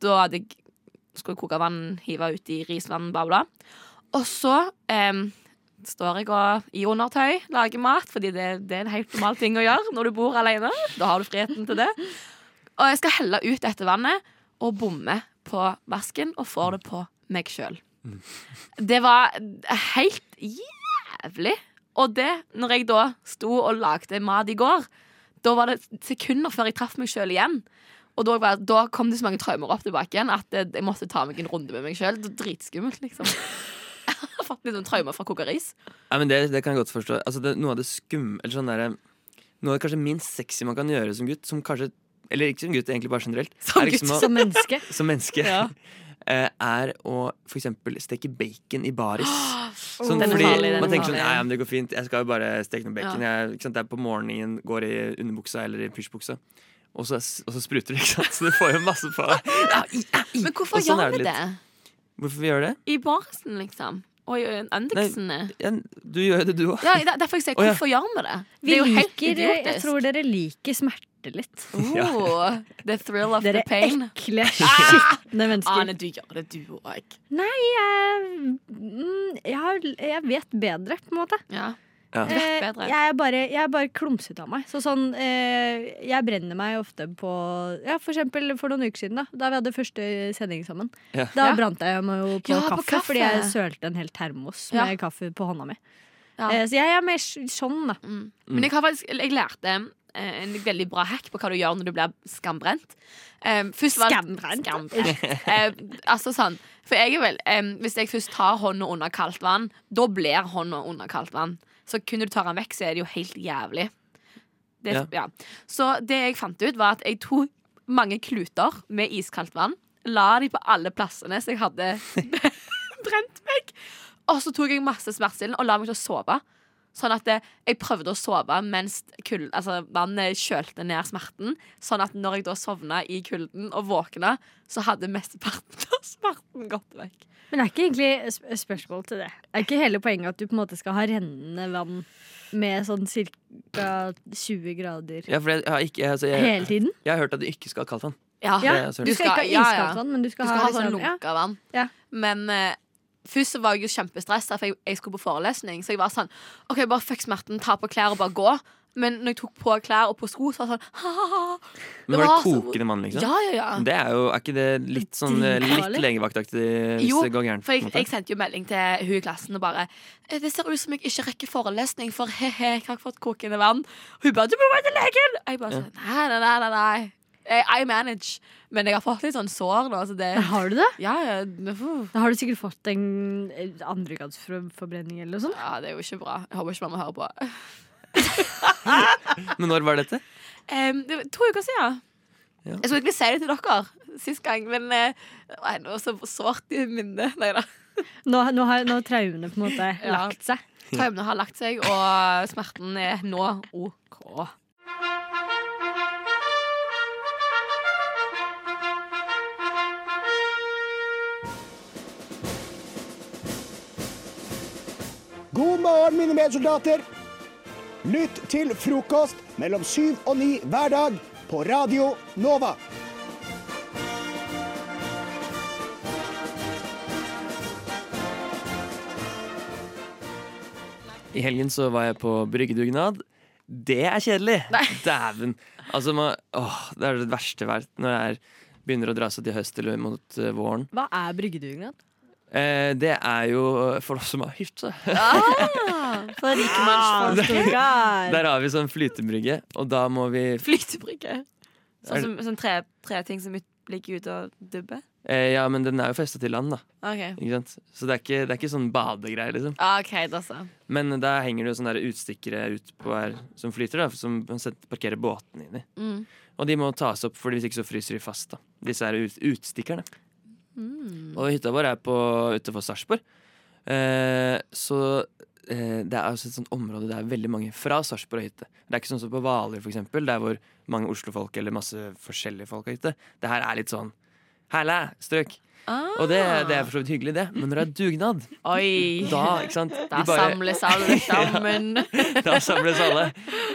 Da hadde jeg skulle koke vann, hive ut i risvann, bla. Og så em, står jeg og, i undertøy lager mat, fordi det, det er en helt normal ting å gjøre når du bor alene. Da har du friheten til det. Og jeg skal helle ut dette vannet og bomme på vasken og får det på meg sjøl. Det var helt jævlig. Og det, når jeg da sto og lagde mat i går, da var det sekunder før jeg traff meg sjøl igjen. Og da, var, da kom det så mange traumer opp tilbake igjen at jeg, jeg måtte ta meg en runde med meg sjøl. Dritskummelt, liksom. [LAUGHS] Jeg har fått litt sånn traumer fra kokeris. Nei, men det, det kan jeg godt forstå. Altså, det, noe av det skum... Eller sånn derre Noe av det kanskje minst sexy man kan gjøre som gutt, som kanskje Eller ikke som gutt, egentlig bare generelt. Som gutt, liksom å- som menneske. [LAUGHS] Som menneske. Ja. [LAUGHS] eh, Er å for eksempel steke bacon i baris. [GASPS] Sånn, Den fordi farlig, man tenker sånn ja, men det går fint. Jeg skal jo bare steke noe bacon. Ja. Jeg, ikke sant? Det er på morgenen, går i underbuksa eller i pysjbuksa. Og så, og så spruter det, ikke sant? Så du får jo masse på deg. [LAUGHS] Men hvorfor sånn gjør vi det. Hvorfor vi gjør det? I barsen, liksom. Og i Undiksene. Ja, du gjør det, du òg. Ja, derfor jeg sier Å, ja. hvorfor gjør vi det? Vi det er jo helt idiotisk jeg tror dere liker smerte litt. Oh, the thrill of Dere the pain. ekle, skitne mennesker. Ane, du gjør det, du òg. Nei, jeg, mm, jeg, jeg vet bedre, på en måte. Ja. Ja. Eh, jeg, er bare, jeg er bare klumsete av meg. Så sånn, eh, jeg brenner meg ofte på ja, For eksempel for noen uker siden, da Da vi hadde første sending sammen. Ja. Da Ja. brant jeg meg jo på, Ja, på kaffe, kaffe. fordi jeg sølte en hel termos Ja. med kaffe på hånda mi. Ja. Eh, så jeg er mer sånn, da. Mm. Men jeg, har faktisk, jeg lærte en veldig bra hack på hva du gjør når du blir skambrent. Um, Skambrent? Skambrent. Eh, altså sånn For jeg er vel um, Hvis jeg først tar hånda under kaldt vann, da blir hånda under kaldt vann. Så kunne du ta den vekk, så er det jo helt jævlig. Det, Ja. ja. Så det jeg fant ut, var at jeg tok mange kluter med iskaldt vann. La de på alle plassene så jeg hadde [LAUGHS] brent meg. Og så tok jeg masse smertestillende og la meg til å sove. Sånn at jeg prøvde å sove mens kul, altså, vannet kjølte ned smerten. Sånn at når jeg da sovna i kulden og våkna, så hadde mesteparten av smerten gått vekk. Men det er ikke egentlig sp- spørsmål til det. Det er ikke hele poenget at du på en måte skal ha rennende vann med sånn ca. 20 grader Ja, for jeg, har ikke, altså, jeg, hele tiden. Jeg har hørt at du ikke skal ha kaldt vann. Ja, Det er Du skal ikke ha ja, ja. iskaldt vann, men du skal, Du skal ha ha sånn liksom, lunka vann. Ja. Men eh, først var jeg jo kjempestressa, for jeg, jeg skulle på forelesning. Så jeg var sånn OK, bare fuck smerten, ta på klær og bare gå. Men når jeg tok på klær og på sko, så var det sånn ha-ha-ha. Men var det var kokende mann, liksom? Ja, ja, ja. Det er jo, er ikke det litt sånn eh, litt legevaktaktig hvis Jo, det går gærent? for jeg, jeg sendte jo melding til hun i klassen og bare «Eh, Det ser ut som jeg ikke rekker forelesning, for he-he, jeg har ikke fått kokende vann. Og hun bare 'Du må gå til legen!' Og Jeg bare sånn Nei, nei, nei, nei, nei. I, I manage. Men jeg har fått litt sånn sår nå. Så det, Har du det? Ja, ja. Da har du sikkert fått en eh, andregradsforbrenning eller noe sånt. ja, det er jo ikke bra. Jeg håper ikke mamma hører på. [LAUGHS] Men når var dette? Um, det var to uker siden. Ja. Jeg skulle egentlig si det til dere sist gang, men uh, det var så sårt i minnet. [LAUGHS] Nei da. Nå, nå har nå har traumene på en måte [LAUGHS] Ja. lagt seg. Traumene har lagt seg, og smerten er nå OK. God morgen, mine medsoldater. Lytt til frokost mellom syv og ni hver dag på Radio Nova. I helgen så var jeg på bryggedugnad. Det er kjedelig! Dæven. Altså, man, åh, det er det verste verdt når det er, begynner å dra seg til høst eller mot uh, våren. Hva er bryggedugnad? Eh, det er jo for oss som har hytte. Ah, for rikmannsfolk. Der har vi sånn flytebrygge, og da må vi Flytebrygge? Er Sånn som, sånn tre, tre ting som ut- ligger ute og dubber? eh, Ja, men den er jo festa til land, da. Okay. Ikke sant? Så det er ikke, det er ikke sånn badegreier, liksom. Okay, da så. Men der henger det jo sånne utstikkere ut på her som flyter, da, som man parkerer båtene inni. i. Mm. Og de må tas opp, for hvis ikke så fryser de fast. da Disse her ut, utstikkerne. Mm. Og hytta vår er på utenfor Sarpsborg. Eh, så eh, det er altså et sånt område der veldig mange fra Sarpsborg har hytte. Det er ikke sånn som på Hvaler, eksempel, der hvor mange Oslo-folk eller masse forskjellige folk har hytte. Det her er litt sånn Herla, strøk. Og det, det er for så vidt hyggelig, det. Men når det er dugnad, Oi. da sant? Da bare- samles alle [LAUGHS] sammen. [LAUGHS] da samles alle.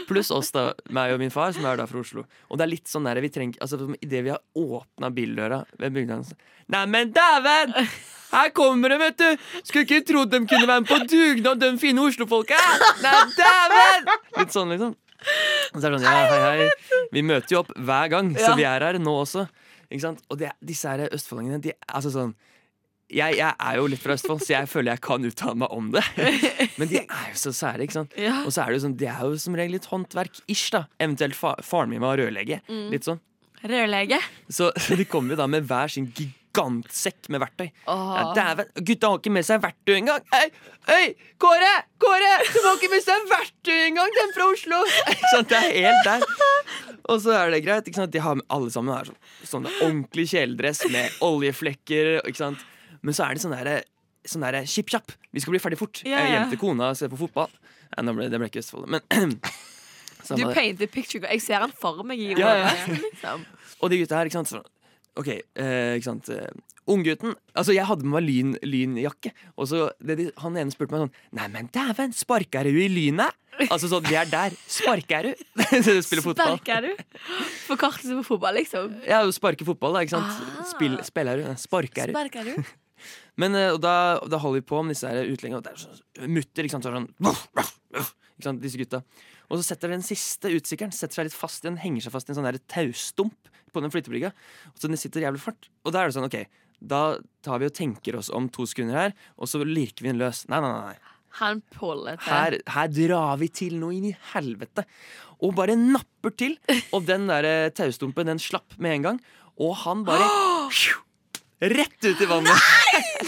Pluss oss, da. Meg og min far, som er da fra Oslo. Og det er litt sånn der, vi trenger Altså Idet vi har åpna bildøra ved bygnaden Neimen, dæven! Her kommer de, vet du! Skulle ikke trodd de kunne være med på dugnad, de fine Oslo-folka! Nei, dæven! Litt sånn, liksom. Og så er det sånn, ja, hei, hei. Vi møter jo opp hver gang, så Ja. vi er her nå også. Og det, disse her østfoldingene, de altså sånn jeg, jeg er jo litt fra Østfold, så jeg føler jeg kan uttale meg om det. [LAUGHS] Men de er jo så sære, ikke sant? Og så er det jo sånn, det er jo som regel litt håndverk-ish, da. Eventuelt fa faren min var rørlege. Mm. Litt sånn. Rørlege. Så, så de kommer jo da med hver sin gigantsekk med verktøy. Ja, dæven, gutta har ikke med seg verktøy engang! Hei, hei, Kåre! Kåre! Du har ikke med seg verktøy engang, den fra Oslo! sånn, Det er helt der. Og så er det greit. ikke sant? De har med alle sammen her sånn, sånn ordentlig kjeledress med oljeflekker. ikke sant? Men så er det sånn derre sånn der, kjipp-kjapp. Vi skal bli ferdig fort. Yeah. Jeg er hjem til kona og ser på fotball. Ja, nå ble, det ble ikke Østfold, men [CLEARS THROAT] Du paint the picture. Jeg ser han for meg i Ja, ja. liksom. Og de gutta her, ikke sant sånn, OK, eh, ikke sant eh, Unggutten Altså, jeg hadde med meg lyn, lynjakke, og så det, de, han ene spurte meg sånn Nei, men dæven, sparker du i lynet? Altså sånn, det er der. Sparker [LAUGHS] du? Spiller fotball. Sparker du? Forkortelse på fotball, liksom. Ja, du sparker fotball, da, ikke sant? Spill, spiller du? Sparker du? Sparker du? [LAUGHS] Men eh, og da, og da holder vi på med disse her utlendingene. og det er sånn- Mutter, ikke sant. Så er det sånn ikke sant, Disse gutta. Og så setter den siste utsikkeren Setter seg litt fast Den henger seg fast i en sånn der taustump på den flytebrygga. Og så den sitter jævlig fart. Og da er det sånn, OK, da tar vi og tenker oss om to sekunder her, og så lirker vi den løs. Nei, nei, nei. nei. Han. Her, her drar vi til noe inn i helvete. Og bare napper til. Og den der eh, taustumpen, den slapp med en gang. Og han bare [GASPS] Rett ut i vannet!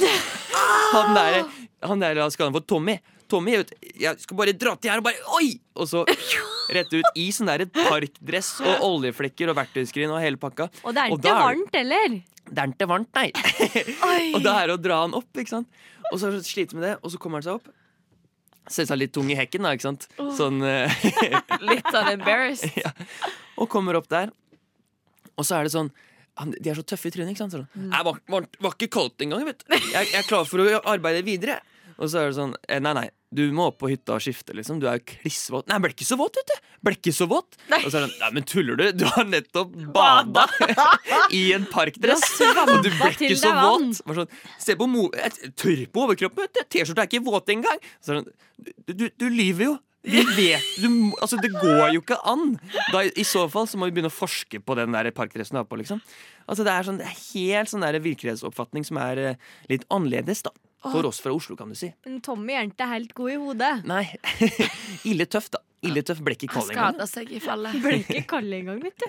[LAUGHS] han der, han der skal han for Tommy. Tommy, vet, du, jeg skal bare dra til her og bare Oi! Og så rett ut i sånn der parkdress og [LAUGHS] oljeflekker og verktøyskrin og hele pakka. Og det er ikke er- varmt heller. Det er ikke varmt, nei. [LAUGHS] og da er det å dra han opp, ikke sant. Og så sliter med det, og så kommer han seg opp. Ser seg litt tung i hekken, da, ikke sant. Sånn eh, [LAUGHS] Litt sånn embarrassed. ja. Og kommer opp der. Og så er det sånn han, De er så tøffe i trynet. ikke sant? Sånn, Mm. Var, var, var ikke kaldt engang. vet du jeg, jeg er klar for å arbeide videre. Og så er det sånn eh, Nei, nei, du må opp på hytta og skifte. liksom Du er jo klissvåt. Nei, ble ikke så våt, vet du. Ble ikke så våt. Og så er det Nei, men tuller du? Du har nettopp bada [LAUGHS] i en parkdress. Og du ble ikke så våt. Sånn, Se på mo tørr på overkroppen. vet du. T-skjorta er ikke våt engang. Så sånn, du, du, du lyver jo. Vi vet, du, altså Det går jo ikke an! Da, I så fall så må vi begynne å forske på den der parkdressen du har på. liksom Altså Det er sånn, det er helt sånn der virkelighetsoppfatning som er eh, litt annerledes da for oss fra Oslo, kan du si. Men Tommy er ikke helt god i hodet. Nei. [LAUGHS] Ille tøff, da. Ille tøff ble ikke Han kald engang. skada seg i fallet. Ble ikke kald engang, vet du.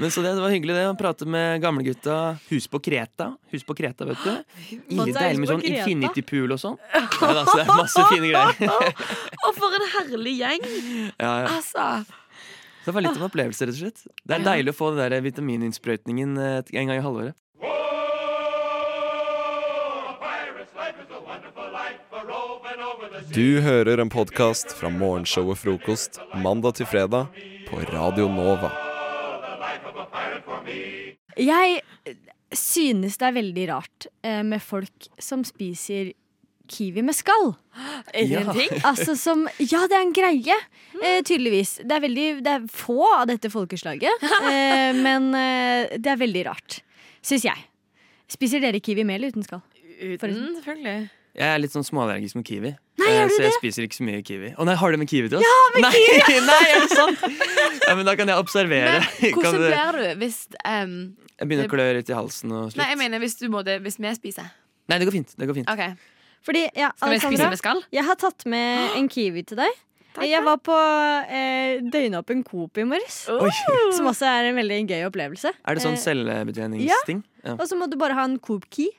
Men så det, det var hyggelig det å prate med gamlegutta. Hus på Kreta. Hus på Kreta, vet du. [GASPS] Ille deilig med sånn infinity pool og sånn. Ja, da, det er masse fine greier. [LAUGHS] Og for en herlig gjeng! Ja, ja. Altså. Det var litt av en opplevelse, rett og slett. Det er deilig å få den vitamininnsprøytningen eh, en gang i halvåret. Du hører en podkast fra morgenshow og frokost mandag til fredag på Radio Nova. Jeg synes det er veldig rart eh, med folk som spiser kiwi med skall. Det? [LAUGHS] Altså som Ja, det er en greie, eh, tydeligvis. Det er, veldig, det er få av dette folkeslaget, eh, [LAUGHS] men eh, det er veldig rart. Syns jeg. Spiser dere kiwi med eller uten skall? Uten, selvfølgelig. Jeg er litt sånn småallergisk med kiwi. Nei, eh, du så jeg det? spiser ikke så mye kiwi. Å nei, har du med kiwi til oss? Ja, med nei, kiwi! [LAUGHS] nei, er det sant? Ja, men da kan jeg observere. Men [LAUGHS] hvordan blir du hvis um, Jeg begynner å klø litt i halsen og slutt. Nei, jeg mener hvis, du må det, hvis vi spiser. Nei, det går fint. Det går fint. Okay. Fordi, ja, Skal vi spise med skall? Jeg har tatt med en kiwi til deg. Jeg var på eh, døgnåpen Coop i morges. Oh. Som også er en veldig gøy opplevelse. Er det sånn selvbetjeningsting? Ja. Ja. Og så må du bare ha en Coop Key,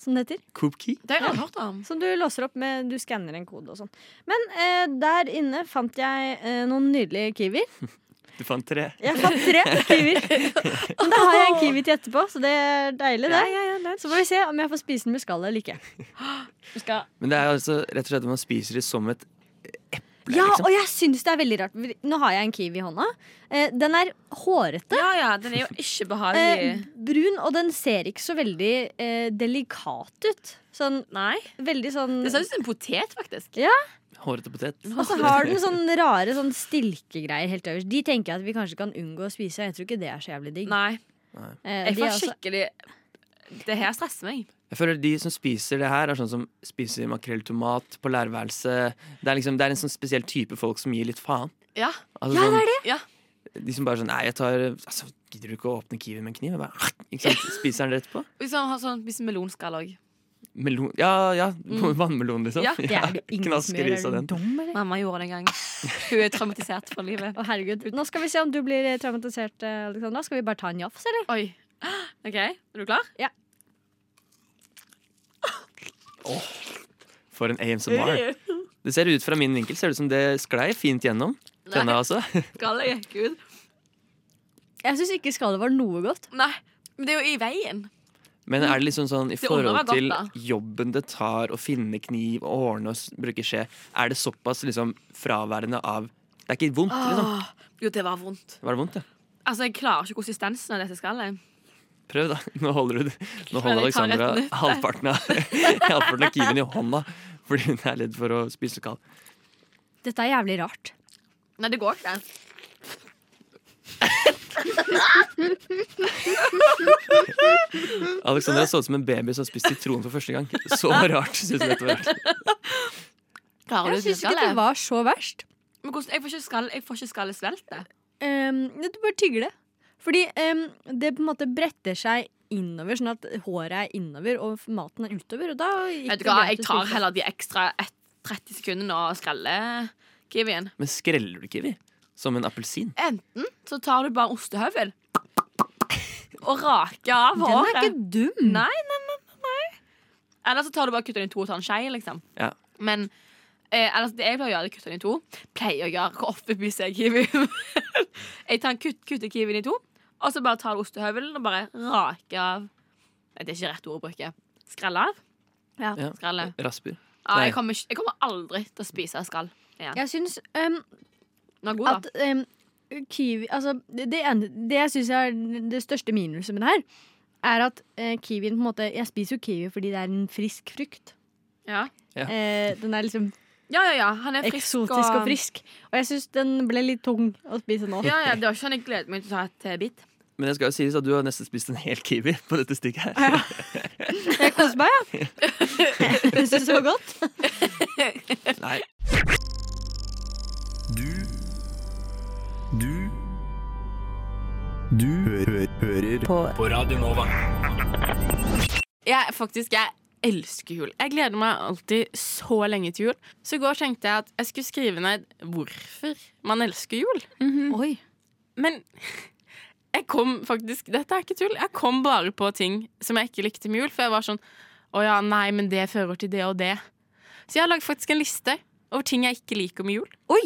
som det heter. Coop key? Det har jeg hørt om. Som du låser opp med Du skanner en kode og sånn. Men eh, der inne fant jeg eh, noen nydelige kiwier. [LAUGHS] Du fant tre. Jeg fant tre kiwier. Men da har jeg en kiwi til etterpå, så det er deilig, det. Så får vi se om jeg får spise den med skallet eller ikke. [GASPS] Men det er altså rett og slett at man spiser det som et eple. Ja, liksom. og jeg syns det er veldig rart. Nå har jeg en kiwi i hånda. Eh, den er hårete. Ja, ja, den er jo ikke Eh, brun, og den ser ikke så veldig eh, delikat ut. Sånn, Nei. Veldig sånn Det ser ut som en potet, faktisk. Ja, Hårete potet. Og så har den sånn rare sånn stilkegreier helt øverst. De tenker jeg at vi kanskje kan unngå å spise. Jeg tror ikke det er så jævlig digg. Nei. Eh, Jeg får skikkelig får også- skikkelig Det her stresser meg. Jeg føler De som spiser det her, er sånn som spiser makrell tomat på lærerværelset. Det, er liksom, det er en sånn spesiell type folk som gir litt faen. Ja. Altså, ja, sånn- det er det. Ja. De som bare sånn Nei, jeg tar altså, Gidder du ikke å åpne kiwi med en kniv? Jeg bare, ikke sant? [LAUGHS] Spiser den rett på? Har sånn hvis melonskall òg. Melon Ja, ja. Mm. [LAUGHS] Vannmelon, liksom. Ja, det er det [LAUGHS] ingen som Knasker i gjør. Er seg du den. dum, eller? Mamma gjorde det en gang. Hun er traumatisert for livet. Å, herregud. Nå skal vi se om du blir traumatisert, eh, Alexandra. Skal vi bare ta en jafs, eller? Oi. [GASPS] OK, er du klar? Ja. For en AMSMR. Det ser ut fra min vinkel ser det ut som det sklei fint gjennom. Tenna, altså. [LAUGHS] Skallet gikk ut. Jeg syns ikke skallet var noe godt. Nei, men det er jo i veien. Men er det liksom sånn i forhold til godt, jobben det tar å finne kniv og ordne og bruke skje, er det såpass liksom fraværende av Det er ikke vondt, liksom. Åh, jo, det var vondt. Var det vondt, ja? Altså, Jeg klarer ikke konsistensen av dette skallet. Prøv, da. Nå holder du Nå holder Alexandra halvparten av, [LAUGHS] halvparten av kiwien i hånda fordi hun er redd for å spise kald. Dette er jævlig rart. Nei, det går ikke. Alexandra så ut som en baby som har spist sitron for første gang. Så rart syns jeg dette var. Klarer Jeg syns ikke det var så verst. Men hvordan, jeg får ikke skallet svelte. Um, du bare tygger det. Fordi um, det på en måte bretter seg innover, sånn at håret er innover og maten er utover. Og da gikk Vet du hva, Jeg tar heller de ekstra ett- 30 sekundene og skreller kiwien. Men skreller du kiwi? Som en appelsin? Enten så tar du bare ostehøvel og raker av Den er ikke dum. Nei, nei, nei, nei. Eller så tar du bare kutter den i to og tar en skje, liksom. Ja. Men eh, ellers, det jeg pleier å gjøre, er å kutte den i to. Pleier å gjøre Hvor ofte spiser jeg kiwi? [LAUGHS] jeg tar en kutt, kutter kiwien i to, og så bare tar du ostehøvelen og bare raker av Nei, Det er ikke rett ord å bruke. Skrelle av? Ja, Ja. skrelle. Rasper. Ja, jeg, kommer, ikke- jeg kommer aldri til å spise skall igjen. Jeg syns um, Den er god, at um, kiwi Altså, det, det, ene- det jeg syns er det største minuset med det her, er at eh, kiwien på en måte Jeg spiser jo kiwi fordi det er en frisk frukt. Ja. Ja. Eh, den er liksom Ja, ja, ja. Han er frisk eksotisk og, frisk. Og jeg syns den ble litt tung å spise nå. Ja, ja, Det var ikke sånn jeg gledet meg til å ta et eh, bit. Men det skal jo sies at du har nesten spist en hel kiwi på dette stykket her. [LAUGHS] Jeg koser meg, jeg. Jeg syns det var godt. Nei. Du Du Du hø hører på. på Radio Nova. Jeg, faktisk, jeg elsker jul. Jeg gleder meg alltid så lenge til jul. Så i går tenkte jeg at jeg skulle skrive ned hvorfor man elsker jul. Oi. Men jeg kom faktisk Dette er ikke tull. Jeg kom bare på ting som jeg ikke likte med jul. For jeg var sånn Å ja, nei, men det fører til det og det. Så jeg har lagd faktisk en liste over ting jeg ikke liker med jul. Oi!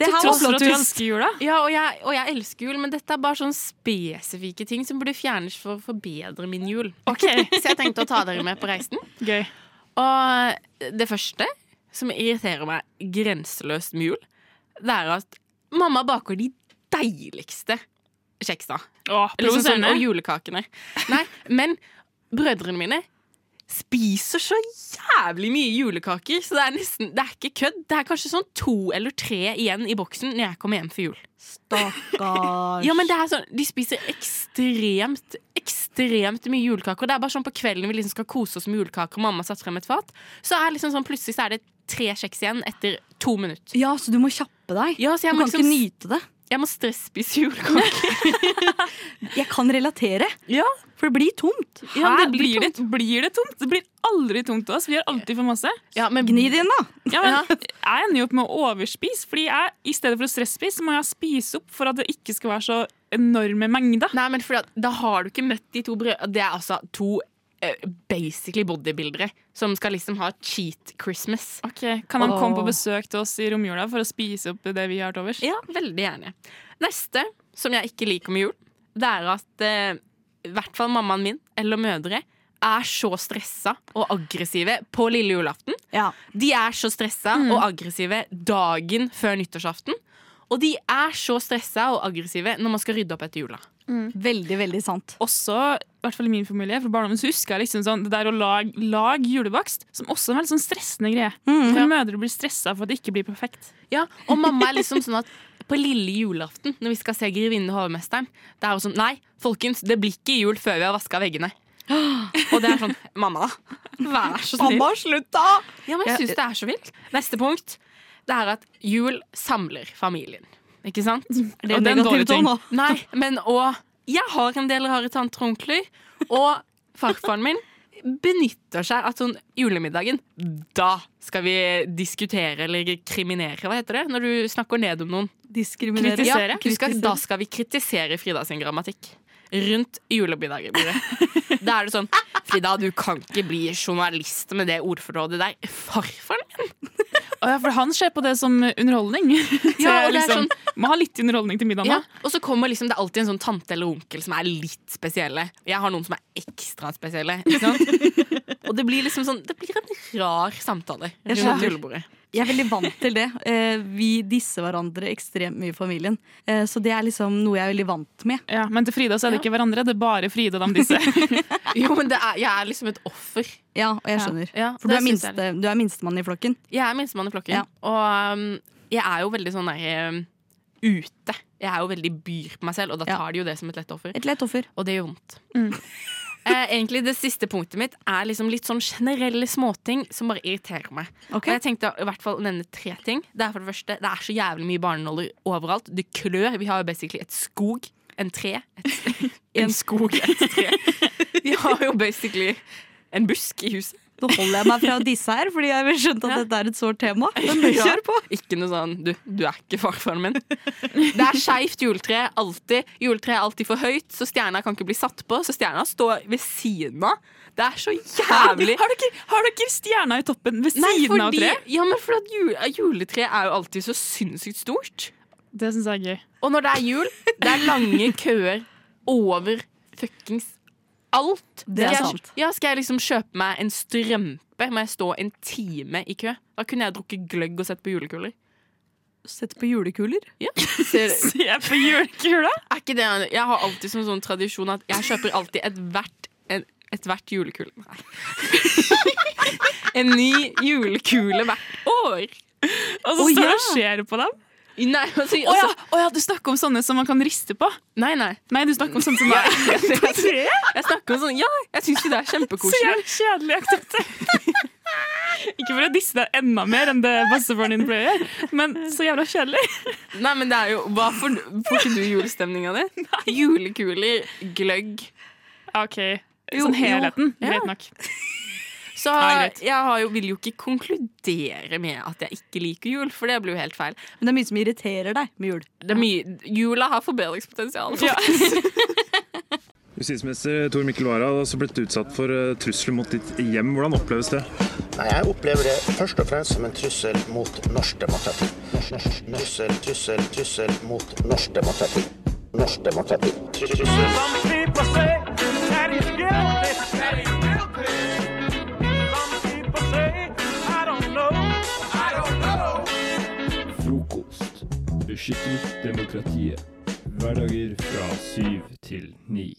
Det her Til tross for at du elsker jula. Ja, og jeg, og jeg elsker jul, men dette er bare sånn spesifikke ting som burde fjernes for å forbedre min jul. Ok, Så jeg tenkte å ta dere med på reisen. Gøy. Og det første som irriterer meg grenseløst med jul, det er at mamma baker de deiligste kjeksa. Åh, Liksom sånn, og julekakene. Nei, men brødrene mine spiser så jævlig mye julekaker, så det er nesten Det er ikke kødd. Det er kanskje sånn to eller tre igjen i boksen når jeg kommer hjem for jul. Stakkars. Ja, men det er sånn, De spiser ekstremt ekstremt mye julekaker. Det er bare sånn På kvelden vi liksom skal kose oss med julekaker, og mamma har satt frem et fat, så er liksom sånn plutselig så er det tre kjeks igjen etter to minutter. Ja, så du må kjappe deg. Ja, så jeg du må kan liksom- ikke nyte det. Jeg må stresspise jordkake. [LAUGHS] Jeg kan relatere, Ja, for det blir tomt. ja det blir, det, blir det tomt? Det blir aldri tomt til oss. Vi har alltid for masse. Ja, men Gni det inn, da. Ja, men Jeg ender jo opp med å overspise, fordi jeg, i stedet for å stresspise, så må jeg spise opp for at det ikke skal være så enorme mengder. Nei, men fordi at, Da har du ikke møtt de to brødene. Det er altså to basically bodybuildere som skal liksom ha cheat Christmas. Ok, Kan han oh. komme på besøk til oss i romjula for å spise opp det vi har til overs? Ja, veldig gjerne. Neste, som jeg ikke liker med jul, det er at eh, i hvert fall mammaen min, eller mødre, er så stressa og aggressive på lille julaften. De er så stressa Mm. og aggressive dagen før nyttårsaften. Og de er så stressa og aggressive når man skal rydde opp etter jula. Veldig, veldig sant. Også, i hvert fall i min familie, fra barndommens husker jeg liksom sånn, det der å lage, lag julebakst, som også er en veldig sånn stressende greie. For mødre blir stressa for at det ikke blir perfekt. Ja, og mamma er liksom sånn at på lille julaften, når vi skal se Grevinnen og hovmesteren, det er jo sånn Nei, folkens, det blir ikke jul før vi har vaska veggene. Og det er sånn Mamma, da. Vær så snill. Mamma, slutt, da! Ja, men jeg syns det er så vilt. Neste punkt det er at jul samler familien. Ikke sant? det en negativ ting. [LAUGHS] Nei, men og Jeg har en del rare tanter og onkler, og farfaren min benytter seg av sånn julemiddagen. Da skal vi diskutere eller kriminere, hva heter det? Når du snakker ned om noen. Diskriminere. Kritisere. Ja, skal, da skal vi kritisere Frida sin grammatikk. Rundt julemiddagen. [LAUGHS] Da er det sånn Frida, du kan ikke bli journalist med det ordforrådet der. Farfaren min! Ja, for han ser på det som underholdning. Ja, [LAUGHS] og det er liksom, sånn- Må ha litt underholdning til middagen, Ja, og så kommer liksom, Det er alltid en sånn tante eller onkel som er litt spesielle. Jeg har noen som er ekstra spesielle. [LAUGHS] Og det blir liksom sånn Det blir en rar samtale rundt julebordet. Jeg er veldig vant til det. Eh, Vi disser hverandre ekstremt mye i familien. Eh, Så det er liksom noe jeg er veldig vant med. Ja, men til Frida så er det ikke hverandre, det er bare Frida de disser. [LAUGHS] [LAUGHS] Jo, men det er, jeg er liksom et offer. Ja, og jeg skjønner. Ja, For du er, minste, du er minstemann i flokken. Jeg er minstemann i flokken. Ja. Og um, jeg er jo veldig sånn der um, ute. Jeg er jo veldig byr på meg selv, og da tar de jo det som et lett offer. Et lett offer. Og det gjør vondt. [LAUGHS] Eh, egentlig Det siste punktet mitt er liksom litt sånn generelle småting som bare irriterer meg. Og jeg tenkte i hvert fall å nevne tre ting. Det er for det første, det er så jævlig mye barnenoller overalt. Det klør. Vi har jo basically et skog. En tre. Et, [LAUGHS] en skog, et tre. [LAUGHS] Vi har jo basically en busk i huset. Nå holder jeg meg fra disse her, fordi jeg har skjønt at dette er et sårt tema. [LAUGHS] Men kjør på! Ikke noe sånn du, du er ikke farfaren min. Det er skeivt juletre. Alltid. Juletreet er alltid for høyt, så stjerna kan ikke bli satt på. Så stjerna står ved siden av. Det er så jævlig Har dere, har dere stjerna i toppen ved Nei, siden av treet? Ja, men for at jul, juletreet er jo alltid så sinnssykt stort. Det syns jeg er gøy. Og når det er jul, det er lange køer over fuckings alt. Det er sant. Ja, skal jeg liksom kjøpe meg en strømpe, må jeg stå en time i kø. Da kunne jeg drukket gløgg og sett på julekuler. Sett på julekuler? Ja. [LAUGHS] Ser, Se på julekula! er ikke det Jeg har alltid som sånn tradisjon at jeg kjøper alltid ethvert et, et hvert julekule. [LAUGHS] En ny julekule hvert år. Og så står du og ser på dem. Nei, altså, Å ja, å ja, du snakker om sånne som man kan riste på? Nei, nei. Nei, du snakker om sånne som [LAUGHS] er jeg, jeg, jeg snakker om sånne Ja, jeg syns jo det er Så kjempekoselig. jævlig kjedelig aktivitet. [LAUGHS] Ikke for å disse deg enda mer enn det bestefaren din pleier, å gjøre, men så jævla kjedelig. Nei, men det er jo Hva får, får ikke du julestemninga di? [LAUGHS] Julekuler, gløgg. OK. Jo, Sånn jo. helheten. Ja. Greit nok. Så jeg har jo, vil jo ikke konkludere med at jeg ikke liker jul, for det blir jo helt feil. Men det er mye som irriterer deg med jul. Det er mye, jula har forbedringspotensial. [LAUGHS] Justisminister Tor Mikkel Wara har også blitt utsatt for eh, trusler mot ditt hjem. Hvordan oppleves det? Nei, Jeg opplever det først og fremst som en trussel mot norsk demokrati. Trussel, trussel, trussel mot norsk demokrati. Norsk demokrati. Trussel. Beskytter demokratiet. Hverdager fra syv til ni.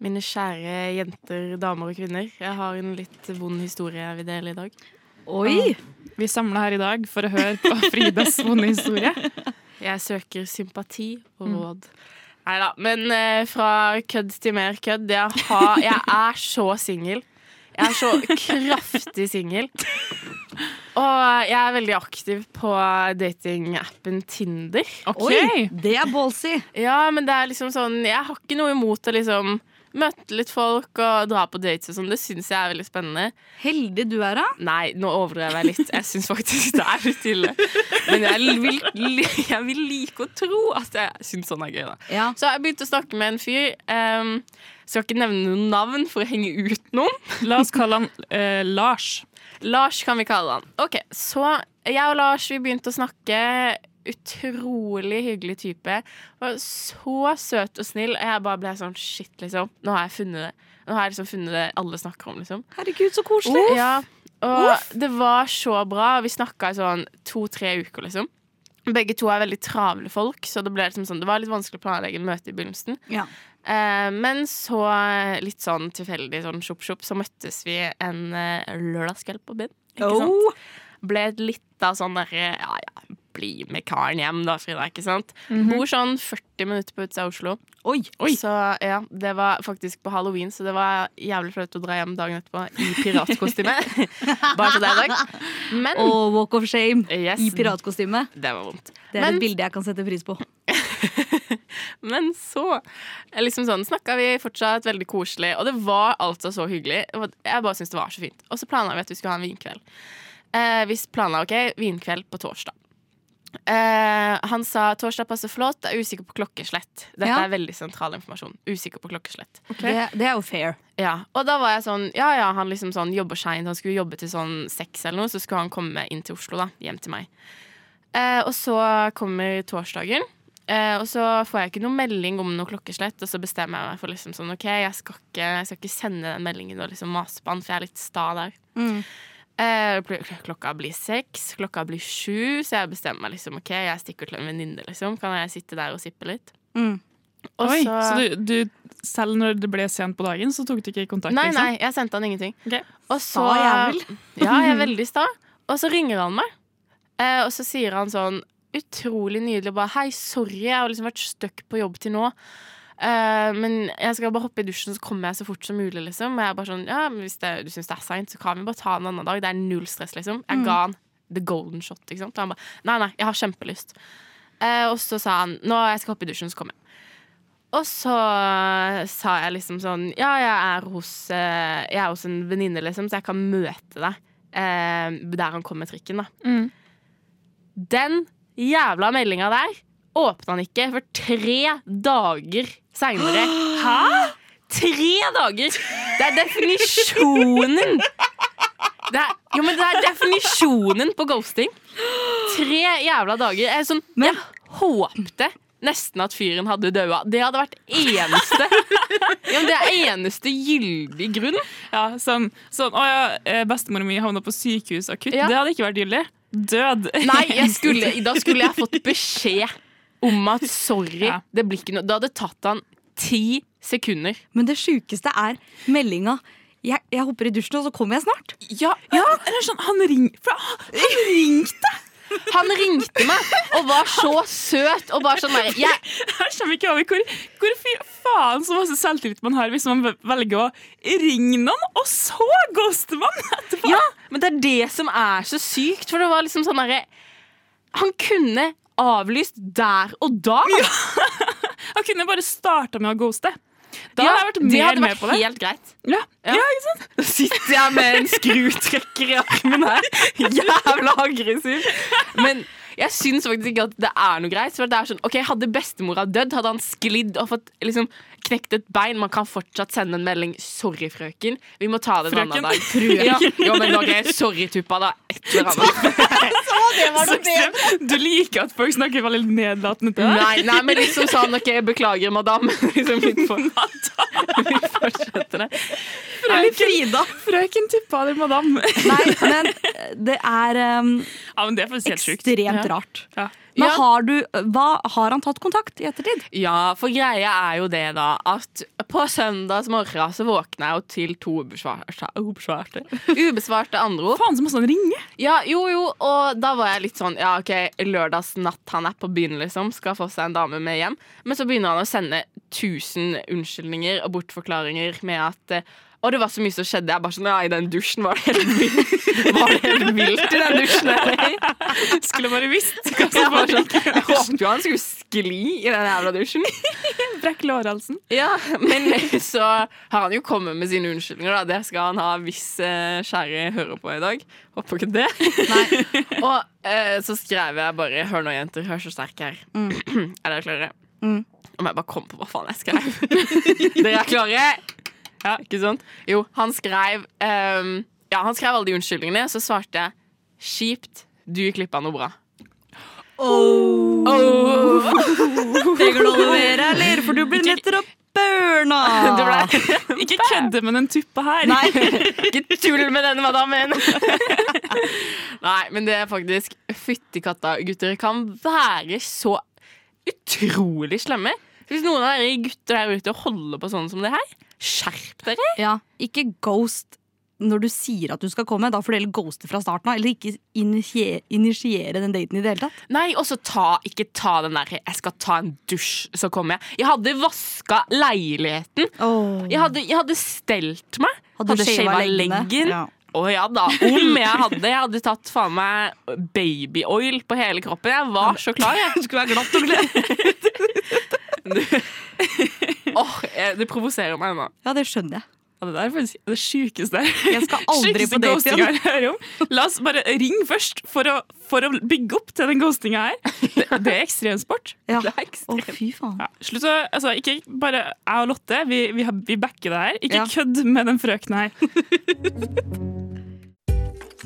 Mine kjære jenter, damer og kvinner. Jeg har en litt vond historie jeg vil dele i dag. Oi! Vi samla her i dag for å høre på [LAUGHS] Fridas vonde historie. Jeg søker sympati og råd. Nei da. Men eh, fra kødd til mer kødd. Jeg, har, jeg er så singel. Jeg er så kraftig singel. Og jeg er veldig aktiv på datingappen Tinder. Oi, det er ballsy. Ja, men det er liksom sånn Jeg har ikke noe imot å liksom møte litt folk og dra på dates og sånn. Det syns jeg er veldig spennende. Heldig du er, da. Nei, nå overdrev jeg litt. Jeg syns faktisk det er litt ille. Men jeg vil, jeg vil like å tro at jeg syns sånn er gøy, da. Ja. Så jeg begynte å snakke med en fyr. Um, skal ikke nevne noen navn for å henge ut noen. La oss kalle han eh, Lars. Lars kan vi kalle han. Ok, Så jeg og Lars vi begynte å snakke. Utrolig hyggelig type. Var så søt og snill. Og jeg bare ble sånn shit, liksom. Nå har jeg funnet det. Nå har jeg liksom funnet det alle snakker om, liksom. Herregud, så koselig. Ja, og det var så bra. Vi snakka i sånn to-tre uker, liksom. Begge to er veldig travle folk, så det, ble liksom sånn, det var litt vanskelig å planlegge møte i begynnelsen. Ja. Eh, men så, litt sånn tilfeldig, sånn sjopp-sjopp, så møttes vi en eh, lørdagskveld på byen. Ikke Oh. sant? Ble litt av sånn derre ja, ja, bli med karen hjem, da, Frida. Ikke sant? Mhm. Bor sånn 40 minutter på utsida av Oslo. Oi. Så ja, det var faktisk på halloween, så det var jævlig flaut å dra hjem dagen etterpå i piratkostyme. [LAUGHS] Bare så det er sagt. Men Og walk of shame Yes. i piratkostyme. det var vondt. Det er Men- et bilde jeg kan sette pris på. [LAUGHS] [LAUGHS] Men så eh, liksom sånn, snakka vi fortsatt veldig koselig, og det var altså så hyggelig. Jeg bare syntes det var så fint. Og så planla vi at vi skulle ha en vinkveld. Eh, vi planla ok, vinkveld på torsdag. Eh, han sa torsdag passer flott, jeg er usikker på klokkeslett. Dette Ja. er veldig sentral informasjon. Usikker på klokkeslett. Det, det er jo fair. Ja, og da var jeg sånn Ja, ja, han liksom sånn jobber seint. Han skulle jobbe til sånn seks eller noe, så skulle han komme inn til Oslo, da. Hjem til meg. Eh, og så kommer torsdagen. Eh, og så får jeg ikke noen melding om noe klokkeslett, og så bestemmer jeg meg for liksom sånn OK, jeg skal ikke, jeg skal ikke sende den meldingen og liksom mase på han, for jeg er litt sta der. Mm. Uh, klokka blir seks, klokka blir sju, så jeg bestemmer meg liksom OK, jeg stikker til en venninne, liksom. Kan jeg sitte der og sippe litt? Mm. Og Oi, så- så du, du, selv når det ble sent på dagen, så tok du ikke kontakt? Nei, liksom? nei, jeg sendte han ingenting. Og så, Sta jævel. Ja, jeg er veldig sta. Og så ringer han meg, uh, og så sier han sånn utrolig nydelig bare Hei, sorry, jeg har liksom vært stuck på jobb til nå. Uh, men jeg skal bare hoppe i dusjen, så kommer jeg så fort som mulig, liksom. Og jeg er bare sånn, ja, men Hvis det, du syns det er seint, så kan vi bare ta en annen dag. Det er null stress, liksom. Jeg Mm. ga han the golden shot, ikke sant. Og han bare Nei, nei, jeg har kjempelyst. Uh, og så sa han Nå jeg skal hoppe i dusjen, så kommer jeg. Og så sa jeg liksom sånn Ja, jeg er hos, uh, jeg er hos en venninne, liksom, så jeg kan møte deg der han kommer med trikken, da. Mm. Den jævla meldinga der åpna han ikke for tre dager seinere. Hæ?! Tre dager! Det er definisjonen det er, jo, men det er definisjonen på ghosting. Tre jævla dager. Jeg, sånn, jeg håpte nesten at fyren hadde daua. Det hadde vært eneste ja, Det er eneste gyldig grunn. Ja, sånn, sånn Å ja, eh, bestemora mi havna på sykehus akutt. Ja. Det hadde ikke vært gyldig. Død. Nei, jeg [LAUGHS] skulle, da skulle jeg fått beskjed om at sorry, det blir ikke noe Det hadde tatt han ti sekunder. Men det sjukeste er meldinga. Jeg, jeg hopper i dusjen, og så kommer jeg snart. Ja, eller sånn, han, ring, han [LAUGHS] ringte! Han ringte meg og var så søt og bare sånn der jeg, Jeg kommer ikke over hvor, hvor faen så masse selvtillit man har hvis man velger å ringe noen, og så ghoster man etterpå. Ja, men det er det som er så sykt, for det var liksom sånn derre Han kunne avlyst der og da. [LAUGHS] Han kunne bare starta med å ghoste. Da Ja, hadde jeg vært det mer hadde med vært på det. helt greit. Ja. Ja. ikke sant? Da [LAUGHS] sitter jeg med en skrutrekker i armen her. Jævla aggressiv. Men jeg syns faktisk ikke at det er noe greit. For det er sånn, ok, Hadde bestemora dødd, hadde han sklidd og fått liksom knekt et bein. Man kan fortsatt sende en melding 'sorry, frøken'. Vi må ta det en annen dag. Ja, [LAUGHS] jo, men ok, Sorry, tuppa, da. Et eller annet. [LAUGHS] Så. Du liker at folk snakker veldig nedlatende til deg? Nei, nei, men liksom sånn OK, beklager, madam. [LAUGHS] liksom litt for, vi fortsetter det. Frøken, Frida. Frøken Tuppa eller madam. Nei, men det er um, Ja, men det er ekstremt rart. Ja. Men Ja. har, du, hva, har han tatt kontakt i ettertid? Ja, for greia er jo det, da, at på søndags morgen så våkna jeg jo til to ubesvarte Ubesvarte, ubesvarte anrop. Faen, så masse han ringe! Ja, jo, jo, og da var jeg litt sånn Ja, OK, lørdagsnatt han er på byen, liksom. Skal få seg en dame med hjem. Men så begynner han å sende 1000 unnskyldninger og bortforklaringer med at eh, og det var så mye som skjedde. Jeg bare sånn, ja, I den dusjen var det helt vilt. Var det helt vilt i den dusjen? eller? [LAUGHS] Skulle bare visst. Jeg, [LAUGHS] jeg håpet jo han skulle skli i den jævla dusjen. [LAUGHS] Brekk lårhalsen. Ja, men så har han jo kommet med sine unnskyldninger. Da. Det skal han ha hvis eh, kjære hører på i dag. Håper ikke det. Nei. Og eh, så skrev jeg bare 'Hør nå, jenter. Hør så sterk jeg er'. [CLEARS THROAT] er dere klare? Mm. Om jeg bare kom på hva faen jeg skrev. dere er klare? Ja, ikke sant? Jo, han skrev um, Ja, han skrev alle de unnskyldningene. Så svarte jeg 'Kjipt. Du gikk glipp av noe bra'. Oh. går noe å levere, eller? For du blir nettopp burna! å ble- [LAUGHS] Ikke kødde med den tuppa her. Nei, ikke tull med denne madammen! [LAUGHS] Nei, men det er faktisk Fytti katta, gutter kan være så utrolig slemme. Hvis noen av dere gutter der ute holder på sånn som det her, skjerp dere! Ja, ikke ghost når du sier at du skal komme. Da får du heller ghoste fra starten av. Eller ikke initiere, initiere den daten i det hele tatt. Nei, og så ta, ikke ta den der 'jeg skal ta en dusj, så kommer jeg'. Jeg hadde vaska leiligheten. Jeg, hadde, jeg hadde stelt meg. Hadde Hadde shava leggen. Ja. Å ja da. Om jeg hadde. Jeg hadde tatt faen meg babyoil på hele kroppen. Jeg var så klar, jeg. Skulle være glatt og glad. [LAUGHS] [LAUGHS] Åh, jeg- det provoserer meg nå. Ja, det skjønner jeg. Ja, det der er faktisk det sjukeste Jeg skal aldri på date igjen. hører om. La oss bare ringe først for å, for å bygge opp til den ghostinga her. Det, det er ekstremsport. Ja. Det er ekstremt. Å, fy faen. Ja, slutt å altså, Ikke bare jeg og Lotte, vi, vi, har- vi backer det her. Ikke Ja. kødd med den frøkna her. [LAUGHS]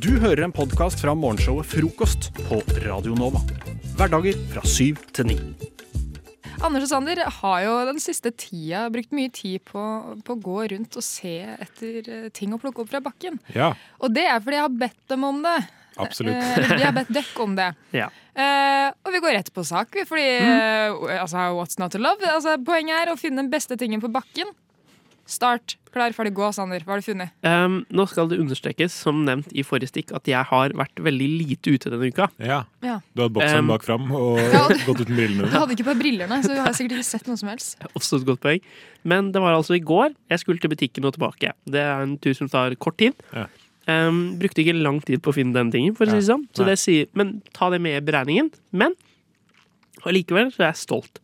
Du hører en podkast fra morgenshowet Frokost på Radio Nova. Hverdager fra syv til ni. Anders og Sander har jo den siste tida brukt mye tid på, på å gå rundt og se etter eh, ting å plukke opp fra bakken. Ja, Og det er fordi jeg har bedt dem om det. absolutt. Eh, de har bedt dekk om det. [LAUGHS] Ja. Eh, og vi går rett på sak, fordi fordi eh, altså, what's not to love? Altså, poenget er å finne den beste tingen på bakken. Start. Klar, ferdig, gå, Sander. Hva har du funnet? Um, nå skal det understrekes, som nevnt i forrige stikk, at jeg har vært veldig lite ute denne uka. Ja. Ja. Du hadde bokseren Um, bak fram og [LAUGHS] gått uten brillene Du hadde ikke på brillene, så du har sikkert ikke sett noe som helst. [LAUGHS] Også et godt poeng. Men det var altså i går. Jeg skulle til butikken og tilbake. Det er en tur som tar kort tid. Ja. Um, brukte ikke lang tid på å finne den tingen, for å si det Ja. sånn. Så det sier, men ta det med i beregningen. Men allikevel så er jeg stolt.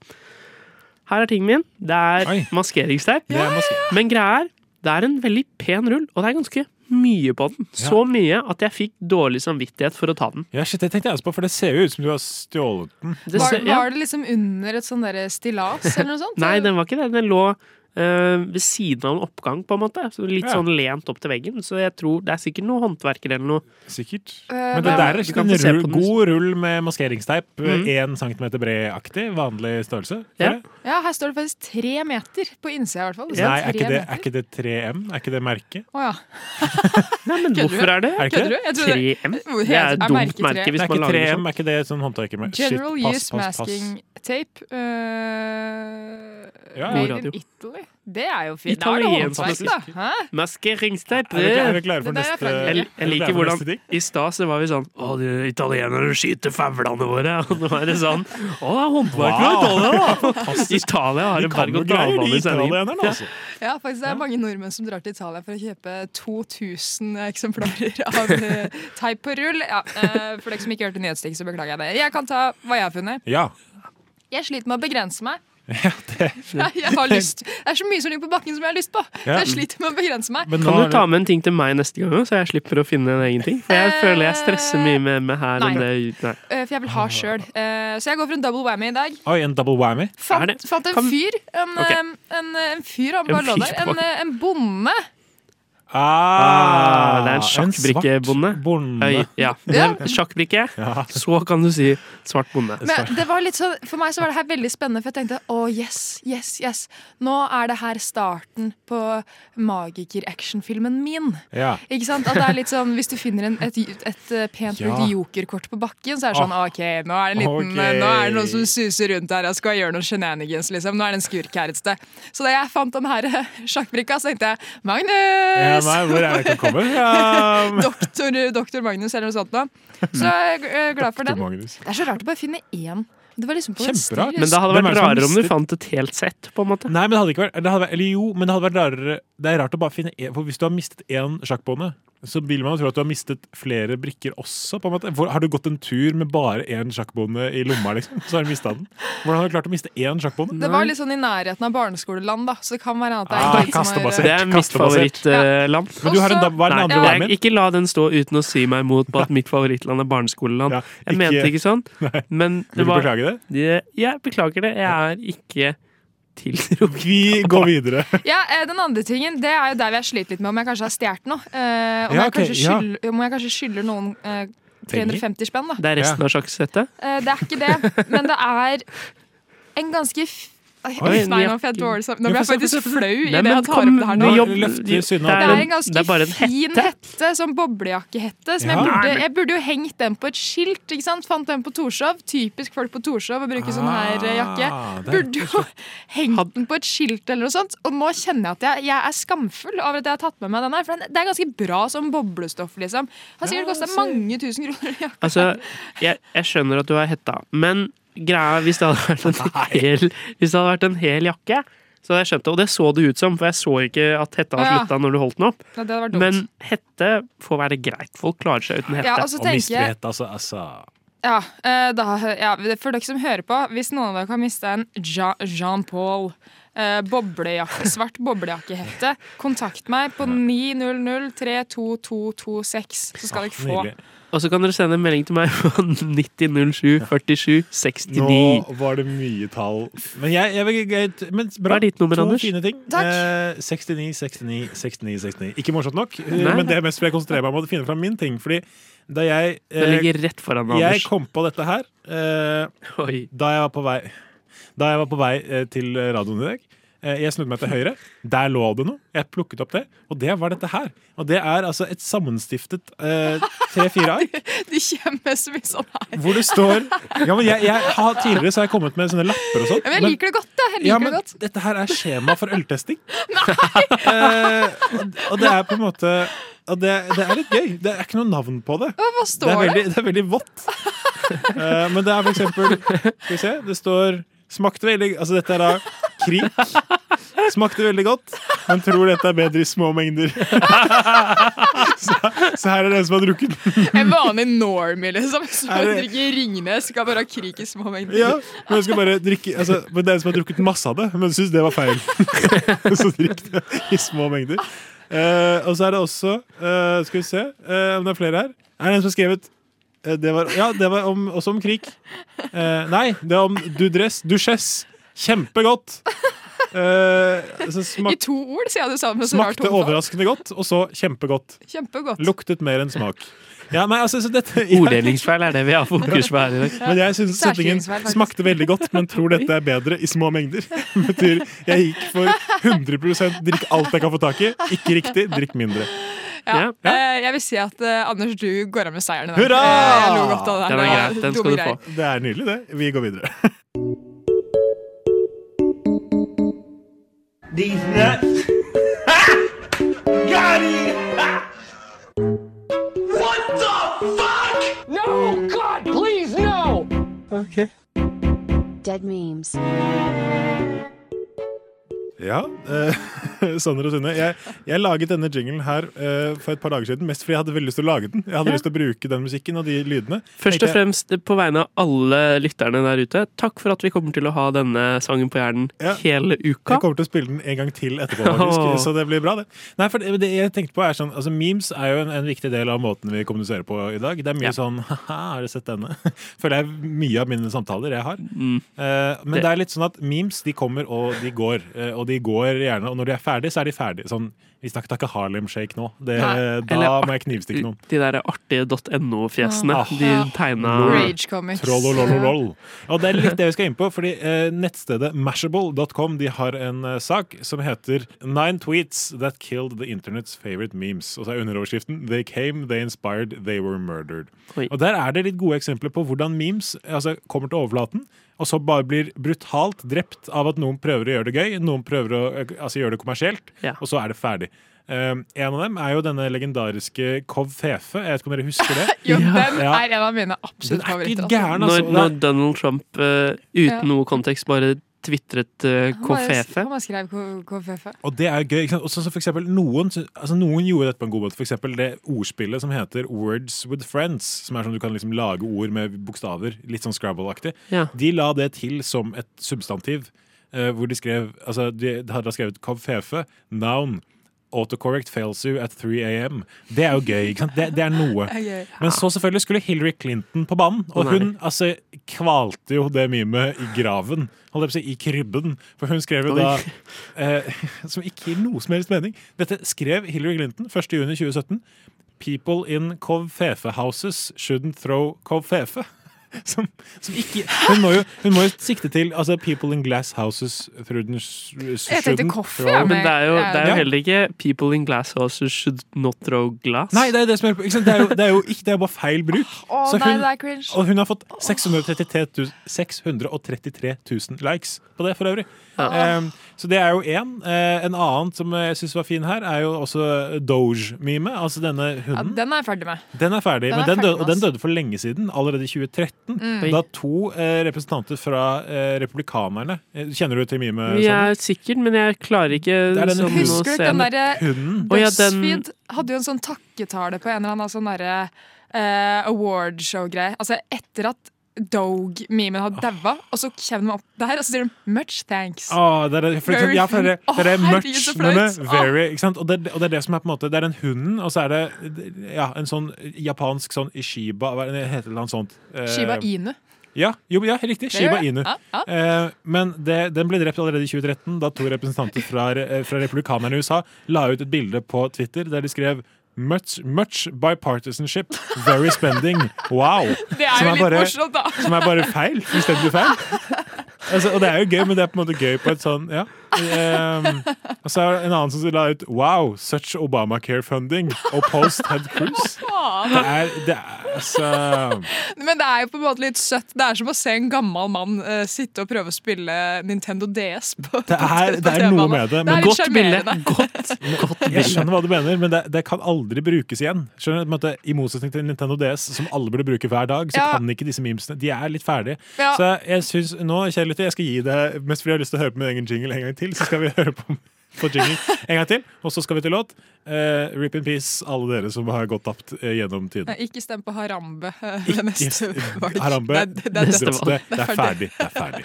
Her er tingen min. Det er maskeringsteip. Det er maske- Men greia er, det er en veldig pen rull, og det er ganske mye på den. Så mye at jeg fikk dårlig samvittighet for å ta den. Ja, shit, det tenkte jeg også på, for det ser jo ut som du har stjålet den. Det Var, ser- ja. var det liksom under et sånn derre stillas eller noe sånt? Nei, den var ikke det. Den lå øh, ved siden av en oppgang, på en måte. Så litt Ja. sånn lent opp til veggen. Så jeg tror det er sikkert noe håndverker eller noe. Sikkert. Eh, Men det der er ikke en rull, god rull med maskeringsteip. Én mm. centimeter bred-aktig, vanlig størrelse. Ja. jeg. Ja, her står det faktisk tre meter på innsida, i hvert fall. Det Nei, er ikke, det, er ikke det 3M? Er ikke det merket? Å ja. [LAUGHS] Nei, men Kødder du? hvorfor er det? Er ikke trodde- 3M? Det er et dumt merke hvis Det er man lager 3M, sånn. er ikke det sånn håndverker med General Shit, pass, Use pass, pass. Masking Tape. Uh, Ja, made in Italy. Det er jo fint. Da er det håndverk, da. Hæ? Maskeringsteip. Er er klare for er neste Jeg, jeg er liker hvordan? I stad så var vi sånn Å, de italienerne skyter favlene våre. [LAUGHS] Og nå er det sånn Å, det er håndverk fra. Italia, da! Italia har en berg- jo og greier, dal-bane i sendingen. Ja. altså. Faktisk det er mange nordmenn som drar til Italia for å kjøpe 2000 eksemplarer [LAUGHS] av eh, teip på rull. Ja, eh, for dere som ikke hørte nyhetsstikk, så beklager jeg det. Jeg kan ta hva jeg har funnet. Ja. Jeg sliter med å begrense meg. [LAUGHS] ja det, Jeg, jeg har lyst. Det er så mye som ligger på bakken som jeg har lyst på. Ja. Jeg sliter med å begrense meg. Men Kan du ta med en ting til meg neste gang, så jeg slipper å finne en egen ting? For jeg føler jeg stresser mye med, med her Nei. det Nei. Eh, For jeg vil ha sjøl. Så jeg går for en double whammy i dag. Oi, en double whammy? Fant, fant en fyr. En, okay. eh, en, en fyr, han bare lå der. En, eh, en bonde. Ah, det er en sjakkbrikkebonde. bonde. Øy, ja. Det er en sjakkbrikke. Så kan du si svart bonde. Men det var litt så, For meg så var det her veldig spennende, for jeg tenkte å yes, yes, yes. Nå er det her starten på magiker-actionfilmen min. Ja. Ikke sant? At det er litt sånn, Hvis du finner en, et, et, pent Ja. brukt jokerkort på bakken, så er det sånn OK, nå er det, en liten, okay. nå er det noen som suser rundt her og skal gjøre noen shenanigans. liksom. Nå er det en skurk her et sted. Så da jeg fant den her [LAUGHS] sjakkbrikka, så tenkte jeg Ja, Nei, hvor er det jeg kan komme? Ja. doktor, doktor Magnus eller noe sånt. Da. Så jeg er glad for den. Magnus. Det er så rart å bare finne én. Det var liksom på Kjemperart. Men det hadde vært det rarere om du fant et helt sett, på en måte. Nei, men det hadde ikke vært det hadde vært, Eller jo, men det hadde vært rarere Det er rart å bare finne en, For hvis du har mistet én sjakkbånde, så vil man jo tro at du har mistet flere brikker også. på en måte Hvor, Har du gått en tur med bare én sjakkbonde i lomma, liksom? Så har du mista den. Hvordan har du klart å miste én sjakkbonde? Det var litt sånn i nærheten av barneskoleland, da. Så det kan være at det er Ah, kastebasert. Det er mitt favorittland. Ja. Men du har en, da- hva er den andre jeg, ikke la den stå uten å si meg imot på at mitt favorittland er barneskoleland. Ja, Jeg mente ikke sånn, [LAUGHS] men Vil du var beklage det? det- Jeg beklager det. Jeg er ikke tiltrukket. [LAUGHS] Vi går videre. [LAUGHS] Ja, eh, Den andre tingen det er jo der vi har slitt litt med om jeg kanskje har stjålet noe. Eh, om, Ja, jeg ok, kanskje ja. om jeg kanskje skylder noen eh, 350 spenn. da Det er resten av sjakksettet. Eh, Det er ikke det, men det er en ganske Oi, Nei, nå får jeg dårlig sam- Nå blir jeg faktisk flau i det jeg tar opp det her nå. Det er en ganske en fin hette, sånn boblejakkehette. Som jeg, burde, jeg burde jo hengt den på et skilt. ikke sant? Fant den på Torshov. Typisk folk på Torshov å bruke sånn her eh, jakke. Ah, Burde jo [LAUGHS] hengt den på et skilt eller noe sånt. Og nå kjenner jeg at jeg, jeg er skamfull over at jeg har tatt med meg den her. For den- det er ganske bra som boblestoff, liksom. Har sikkert kosta mange tusen kroner. Ja. Altså, jeg, jeg skjønner at du har hetta, men greia hvis det hadde vært en [LAUGHS] hel, hvis det hadde vært en hel jakke, så hadde jeg skjønt det. Og det så det ut som, for jeg så ikke at hetta hadde ja. slutta når du holdt den opp. Ja, det vært. Men hette får være greit. Folk klarer seg uten hette. Ja, altså, så Og mister jeg hette, altså, altså Ja, eh, da, ja, For dere som hører på, hvis noen av dere har mista en Jean Paul eh, boblejakke, svart boblejakkehette, kontakt meg på 900 32226, så skal dere få. Og så kan dere sende en melding til meg på 9007 47 69. Nå var det mye tall. Men jeg, jeg, jeg, men bra. Hva er ditt nummer, to Anders? fine ting. Takk. Eh, 69, 69, 69, 69. Ikke morsomt nok, eh, Nei. men det er mest fordi jeg konsentrerer meg om å finne fram min ting. Fordi da jeg Det ligger rett foran Anders. Jeg kom på dette her eh, da jeg var på vei Da jeg var på vei eh, til radioen i dag. Eh, Jeg snudde meg til høyre. Der lå det noe. Jeg plukket opp det, og det var dette her. Og det er altså et sammenstiftet eh, tre-fire ark [LAUGHS] De kommer så mye sånn her. hvor det står Ja, men jeg, jeg har Tidligere så har jeg kommet med sånne lapper og sånn. Men jeg liker det godt, da. Jeg liker ja, men det godt. dette her er skjema for øltesting. [LAUGHS] Eh, og, det er på en måte og det, det er litt gøy. Det er ikke noe navn på det. Hva Det står er det? veldig, det er veldig vått. Uh, [LAUGHS] men det er for eksempel Skal vi se. Det står Smakte veldig Altså, dette er da krik. Smakte veldig godt, men tror dette er bedre i små mengder. [LAUGHS] så, så her er det en som har drukket En vanlig normie, liksom. Som det- drikker Ringnes, skal bare ha krik i små mengder. Ja, men skal bare drikke altså, Men det er en som har drukket masse av det, men syns det var feil. [LAUGHS] så drikk det i små mengder. Uh, og så er det også uh, Skal vi se uh, om det er flere her. Er det en som har skrevet det var, Ja, det var om, også om krig. Eh, nei, det er om dudress. Duchesse. Kjempegodt. Eh, så I to ord sier jeg det samme. smakte overraskende godt, og så kjempegodt. Kjempegodt. Luktet mer enn smak. Ja, nei, altså, så dette, jeg- Orddelingsfeil er det vi har fokus på her i dag. Men jeg syns setningen smakte veldig godt, men tror dette er bedre i små mengder. [LAUGHS] betyr jeg gikk for 100% drikk alt jeg kan få tak i. Ikke riktig, drikk mindre. Ja. Eh, jeg vil si at eh, Anders, du går av med seieren i dag. Hurra! Eh, jeg lo godt av det. Den er greit. den skal du få. Det er nydelig, det. Vi går videre. These nuts. Got it! What the fuck? No! God, please, no! Okay. Dead memes. Ja, eh, [LAUGHS] Sander og Sunne. Jeg, jeg laget denne jinglen her eh, for et par dager siden, mest fordi jeg hadde veldig lyst til å lage den. Jeg hadde Ja. lyst til å bruke den musikken og de lydene. Først og fremst på vegne av alle lytterne der ute, takk for at vi kommer til å ha denne sangen på hjernen hele uka. Jeg kommer til å spille den en gang til etterpå, faktisk, oh. så det blir bra. det Nei, for det, det jeg tenkte på er sånn altså Memes er jo en, en viktig del av måten vi kommuniserer på i dag. Det er mye Ja. sånn ha, har du sett denne? [LAUGHS] Føler jeg mye av mine samtaler jeg har. Mm. Eh, men Det- det. er litt sånn at memes de kommer og de går. eh, og de går gjerne, og når de er ferdig, så er de ferdige. Sånn, vi snakket ikke Harlem Shake nå. Det, da Eller må jeg knivstikke noen. De der artige .no-fjesene. Ah. De tegna Rage comics. Trollolololol. Og det er litt det vi skal inn på, fordi eh, nettstedet mashable.com de har en eh, sak som heter Nine tweets that killed the internet's favorite memes. Og så er underoverskriften They came, they inspired, they were murdered. Og der er det litt gode eksempler på hvordan memes altså, kommer til overflaten. Og så bare blir brutalt drept av at noen prøver å gjøre det gøy, noen prøver å eh, altså, gjøre det kommersielt, og så er det ferdig. Um, en av dem er jo denne legendariske Kov Fefe. Jeg vet ikke om dere husker det? [LAUGHS] Jo, den Ja. er en av mine absolutt Den er favoritter. altså. gæren, altså. Når, når Donald Trump uh, uten Ja. noe kontekst bare tvitret uh, Han bare- KFF. Han skrev K- Og det er gøy. ikke sant? Også så for eksempel, noen, altså noen gjorde dette på en god måte. For eksempel det ordspillet som heter Words with Friends. Som er sånn du kan liksom lage ord med bokstaver. Litt sånn Scrabble-aktig. Ja. De la det til som et substantiv. Uh, hvor de skrev altså De hadde skrevet Kofefe, noun. Autocorrect fails you at 3 am. Det er jo gøy. ikke sant? Det, det er noe. Men så selvfølgelig skulle Hillary Clinton på banen. Og hun altså kvalte jo det memet i graven. Holdt jeg på å si, I krybben. For hun skrev jo da eh, [LAUGHS] Som ikke gir noe som helst mening. Dette skrev Hillary Clinton 1.6.2017. People in Kov-Fefe houses shouldn't throw Kov-Fefe. [LAUGHS] Som, som ikke hun må, jo, hun må jo sikte til altså, people in glass houses through Jeg tenkte shouldn't ja, Men det er jo, det er jo heller ikke 'people in glass houses should not throw glass'. Nei, det er det som er ikke sant? Det er jo, det er jo ikke, det er bare feil bruk. Oh, Så nei, det er. Og hun har fått 633 000, 633 000 likes på det, for øvrig. Um, så det er jo én. en annen som jeg syns var fin her, er jo også Doge-mime. Altså denne Ja, hunden. den er jeg ferdig med. Den er ferdig, Den men er den ferdig døde, og den døde for lenge siden. Allerede i 2013 2013. Mm. Da to eh, representanter fra eh, republikanerne eh, Kjenner du til mye med Jeg er sikkert, men jeg klarer ikke sånn å Husker du se ikke den derre Hunden. Å ja, den- BuzzFeed hadde jo en sånn takketale på en eller annen sånn derre eh, awardshow-greie. Altså etter at Doge-memen har daua, og så kommer de opp der, og så sier de 'much thanks'. Å, det er, for, ja, for det, det er much, men er very. Og, det, og det er det som er på en måte Det er den hunden, og så er det ja, en sånn japansk sånn Ishiba Hva heter det sånt? Eh, Shiba Inu. Ja, jo, ja riktig. Shiba. Inu. Ja, ja. Eh, men det, den ble drept allerede i 2013, da to representanter fra, eh, fra republikanerne i USA la ut et bilde på Twitter der de skrev Much, much bipartisanship, very spending. Wow! Det er jo jo litt bare- morsomt, da. Som er bare feil. Fullstendig feil. Altså, og det er jo gøy, men det er på en måte gøy på et sånn Ja. Um, og så er det en annen som la ut Wow, such Obamacare-funding og post Ted Cruz. Det er, det er altså [LAUGHS] Men det er jo på en måte litt søtt. Det er som å se en gammel mann uh, sitte og prøve å spille Nintendo DS. På, Det er, på det er noe med det. Det er litt sjarmerende. [LAUGHS] Jeg skjønner hva du mener, men det, det kan aldri brukes igjen. Skjønner måte, I motsetning til Nintendo DS, som alle burde bruke hver dag, så Ja. kan ikke disse memesene De er litt ferdige. Ja. Så jeg synes nå, kjære lytter, jeg skal gi det mest fordi jeg har lyst til å høre på min egen jingle en gang til. Så skal vi [LAUGHS] høre på, på jingle en gang til, og så skal vi til låt. Uh, rip in peace, alle dere som har gått tapt uh, gjennom tiden. Nei, Ikke stem på Harambe eh, ved neste valg. Harambe, Det er- det er neste valg. Det er ferdig. Det er ferdig.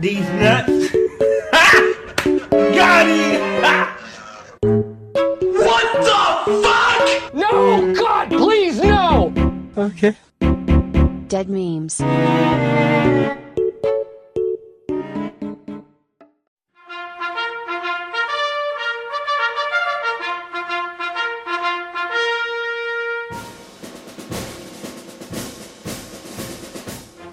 These nuts. Got it! What the fuck? No! God, please, no! Okay. Dead memes.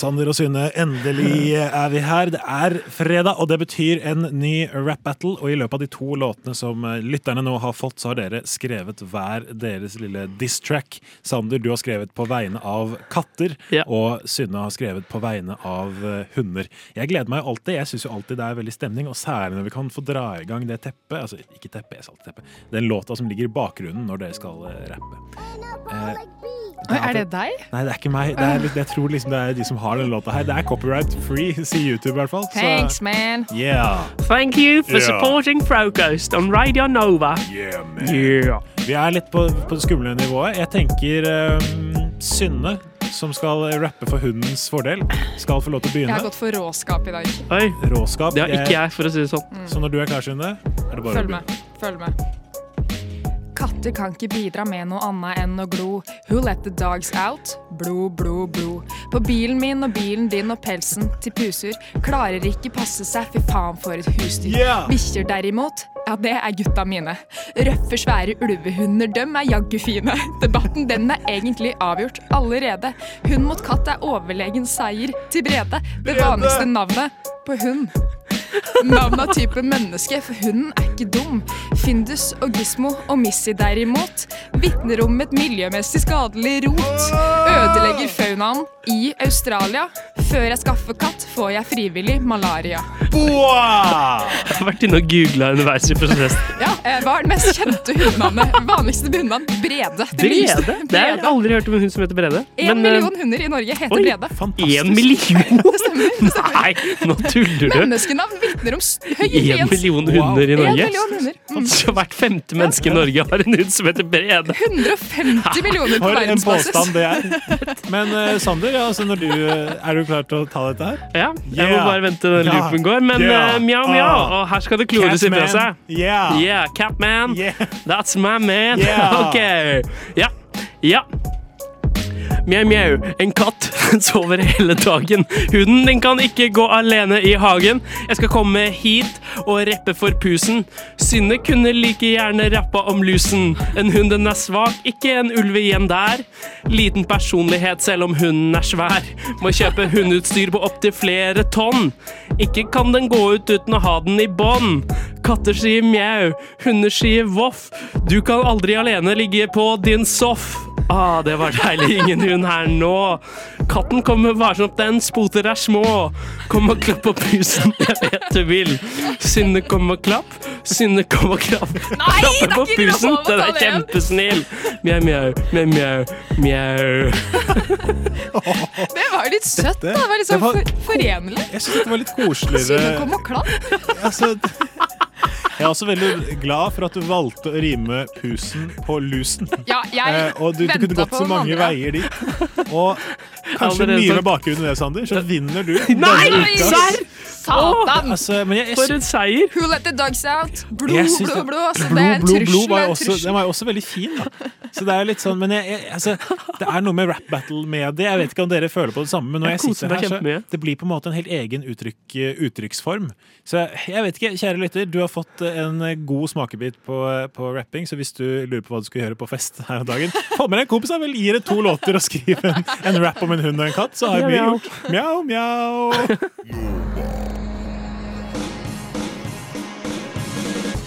Sander og Synne, endelig er vi her. Det er fredag, og det betyr en ny rap battle. Og i løpet av de to låtene som eh, lytterne nå har fått, så har dere skrevet hver deres lille diss-track. Sander, du har skrevet på vegne av katter, og Synne har skrevet på vegne av eh, hunder. Jeg gleder meg alltid. Jeg syns jo alltid det er veldig stemning, og særlig når vi kan få dra i gang det teppet. Altså, ikke teppet, jeg sa alltid teppe. Den låta som ligger i bakgrunnen når dere skal eh, rappe. Eh, er det deg? Nei, det er ikke meg. Det er, jeg tror liksom det er de som har den låta her. Det er copyright free, sier YouTube i hvert fall. Så- Thanks, man. Yeah. Thank you for yeah. supporting Frokost on Radio Nova. Yeah, man. Yeah. Vi er litt på, på det skumle nivået. Jeg tenker um, Synne, som skal rappe for hundens fordel, skal få lov til å begynne. Jeg har gått for råskap i dag. Oi. Råskap. Det har ikke jeg, for å si det sånn. Så når du er klar, Synne, er det bare Følg å med. Følg med. Katter kan ikke bidra med noe annet enn å glo. Who let the dogs out? Blod, blod, blod. På bilen min og bilen din og pelsen til puser. Klarer ikke passe seg, fy faen for et husdyr. Yeah! Bikkjer derimot, ja det er gutta mine. Røffe, svære ulvehunder, dem er jaggu fine. [LAUGHS] Debatten den er egentlig avgjort allerede. Hund mot katt er overlegen seier til Brede. Det vanligste navnet på hund. Navn av type menneske, for hunden er ikke dum. Findus og Gismo og Missy derimot vitner om et miljømessig skadelig rot. Ødelegger faunaen i Australia. Før jeg skaffer katt, får jeg frivillig malaria. Jeg har vært inne og googla underveis i prosessen. Ja, eh, Hva er det mest kjente hundenavnet? Vanligste hundenavn? Brede. Det. Brede? Det har jeg aldri hørt om en hund som heter Brede. En Men, eh, million hunder i Norge heter oi, Brede. En million?! [LAUGHS] Nei, nå tuller du! Menneskenavn vitner om høye høy En million hunder i Norge? million. Mm. Så hvert femte menneske i Norge har en hund som heter Brede. 150 millioner på For en verdensbasis. påstand det er. Men uh, Sander, ja, altså når du, eh, er du klar til å ta dette her? Ja, jeg må bare vente til den Ja. loopen går. Men Ja. eh, mjau, mjau. Ah. Og her skal det klores ifra seg. Yeah. Yeah, Catman. That's my man. Yeah. [LAUGHS] OK. Ja. Ja. Mjau, mjau. En katt [LAUGHS] sover hele dagen. Hunden den kan ikke gå alene i hagen. Jeg skal komme hit og rappe for pusen. Synne kunne like gjerne rappa om lusen. En hund den er svak, ikke en ulv igjen der. Liten personlighet selv om hunden er svær. Må kjøpe hundeutstyr på opptil flere tonn. Ikke kan den gå ut uten å ha den i bånd. Katter sier mjau, hunder sier voff. Du kan aldri alene ligge på din soff. Ah, det var deilig, ingen hund her nå. Katten kommer varsomt, den spoter er små. Kom og klapp på pusen, jeg vet du vil. Synne, kom og klapp. Synne, kom og klapp. Nei, Klappe på pusen, den er det kjempesnill. Mjau, mjau, mjau, mjau, mjau. Det var litt søtt, da. Det var litt det sånn for, forenlig. Jeg syns dette var litt koseligere. Synne kom og klapp. Altså, jeg er også veldig glad for at du valgte å rime pusen på lusen. Ja, jeg Eh, og du, du kunne gått så mange andre. veier dit. Og [LAUGHS] kanskje mye med bakgrunnen i det, Sander, så vinner du. Nei, denne uka. serr! Satan! Altså, men jeg, jeg, For en seier! Who let the dogs out? Blod, blod, blod, det- blod. Altså, det Blod, er en blod, trussel. blod var også, den var jo også veldig fin. Da. Så det er litt sånn, men jeg, jeg, altså, det er noe med rap battle med det. Jeg vet ikke om dere føler på det samme, men når Jeg jeg, sitter her, så det blir på en måte en helt egen uttrykk, uttrykksform. Så jeg vet ikke, kjære lytter, du har fått en god smakebit på, på rapping, så hvis du lurer på hva du skal gjøre på fest her om dagen, få med deg en kompis, som vel, gi deg to låter og skriv en, en rap om en hund og en katt, så har vi Mjau, gjort mjau, mjau. [LAUGHS]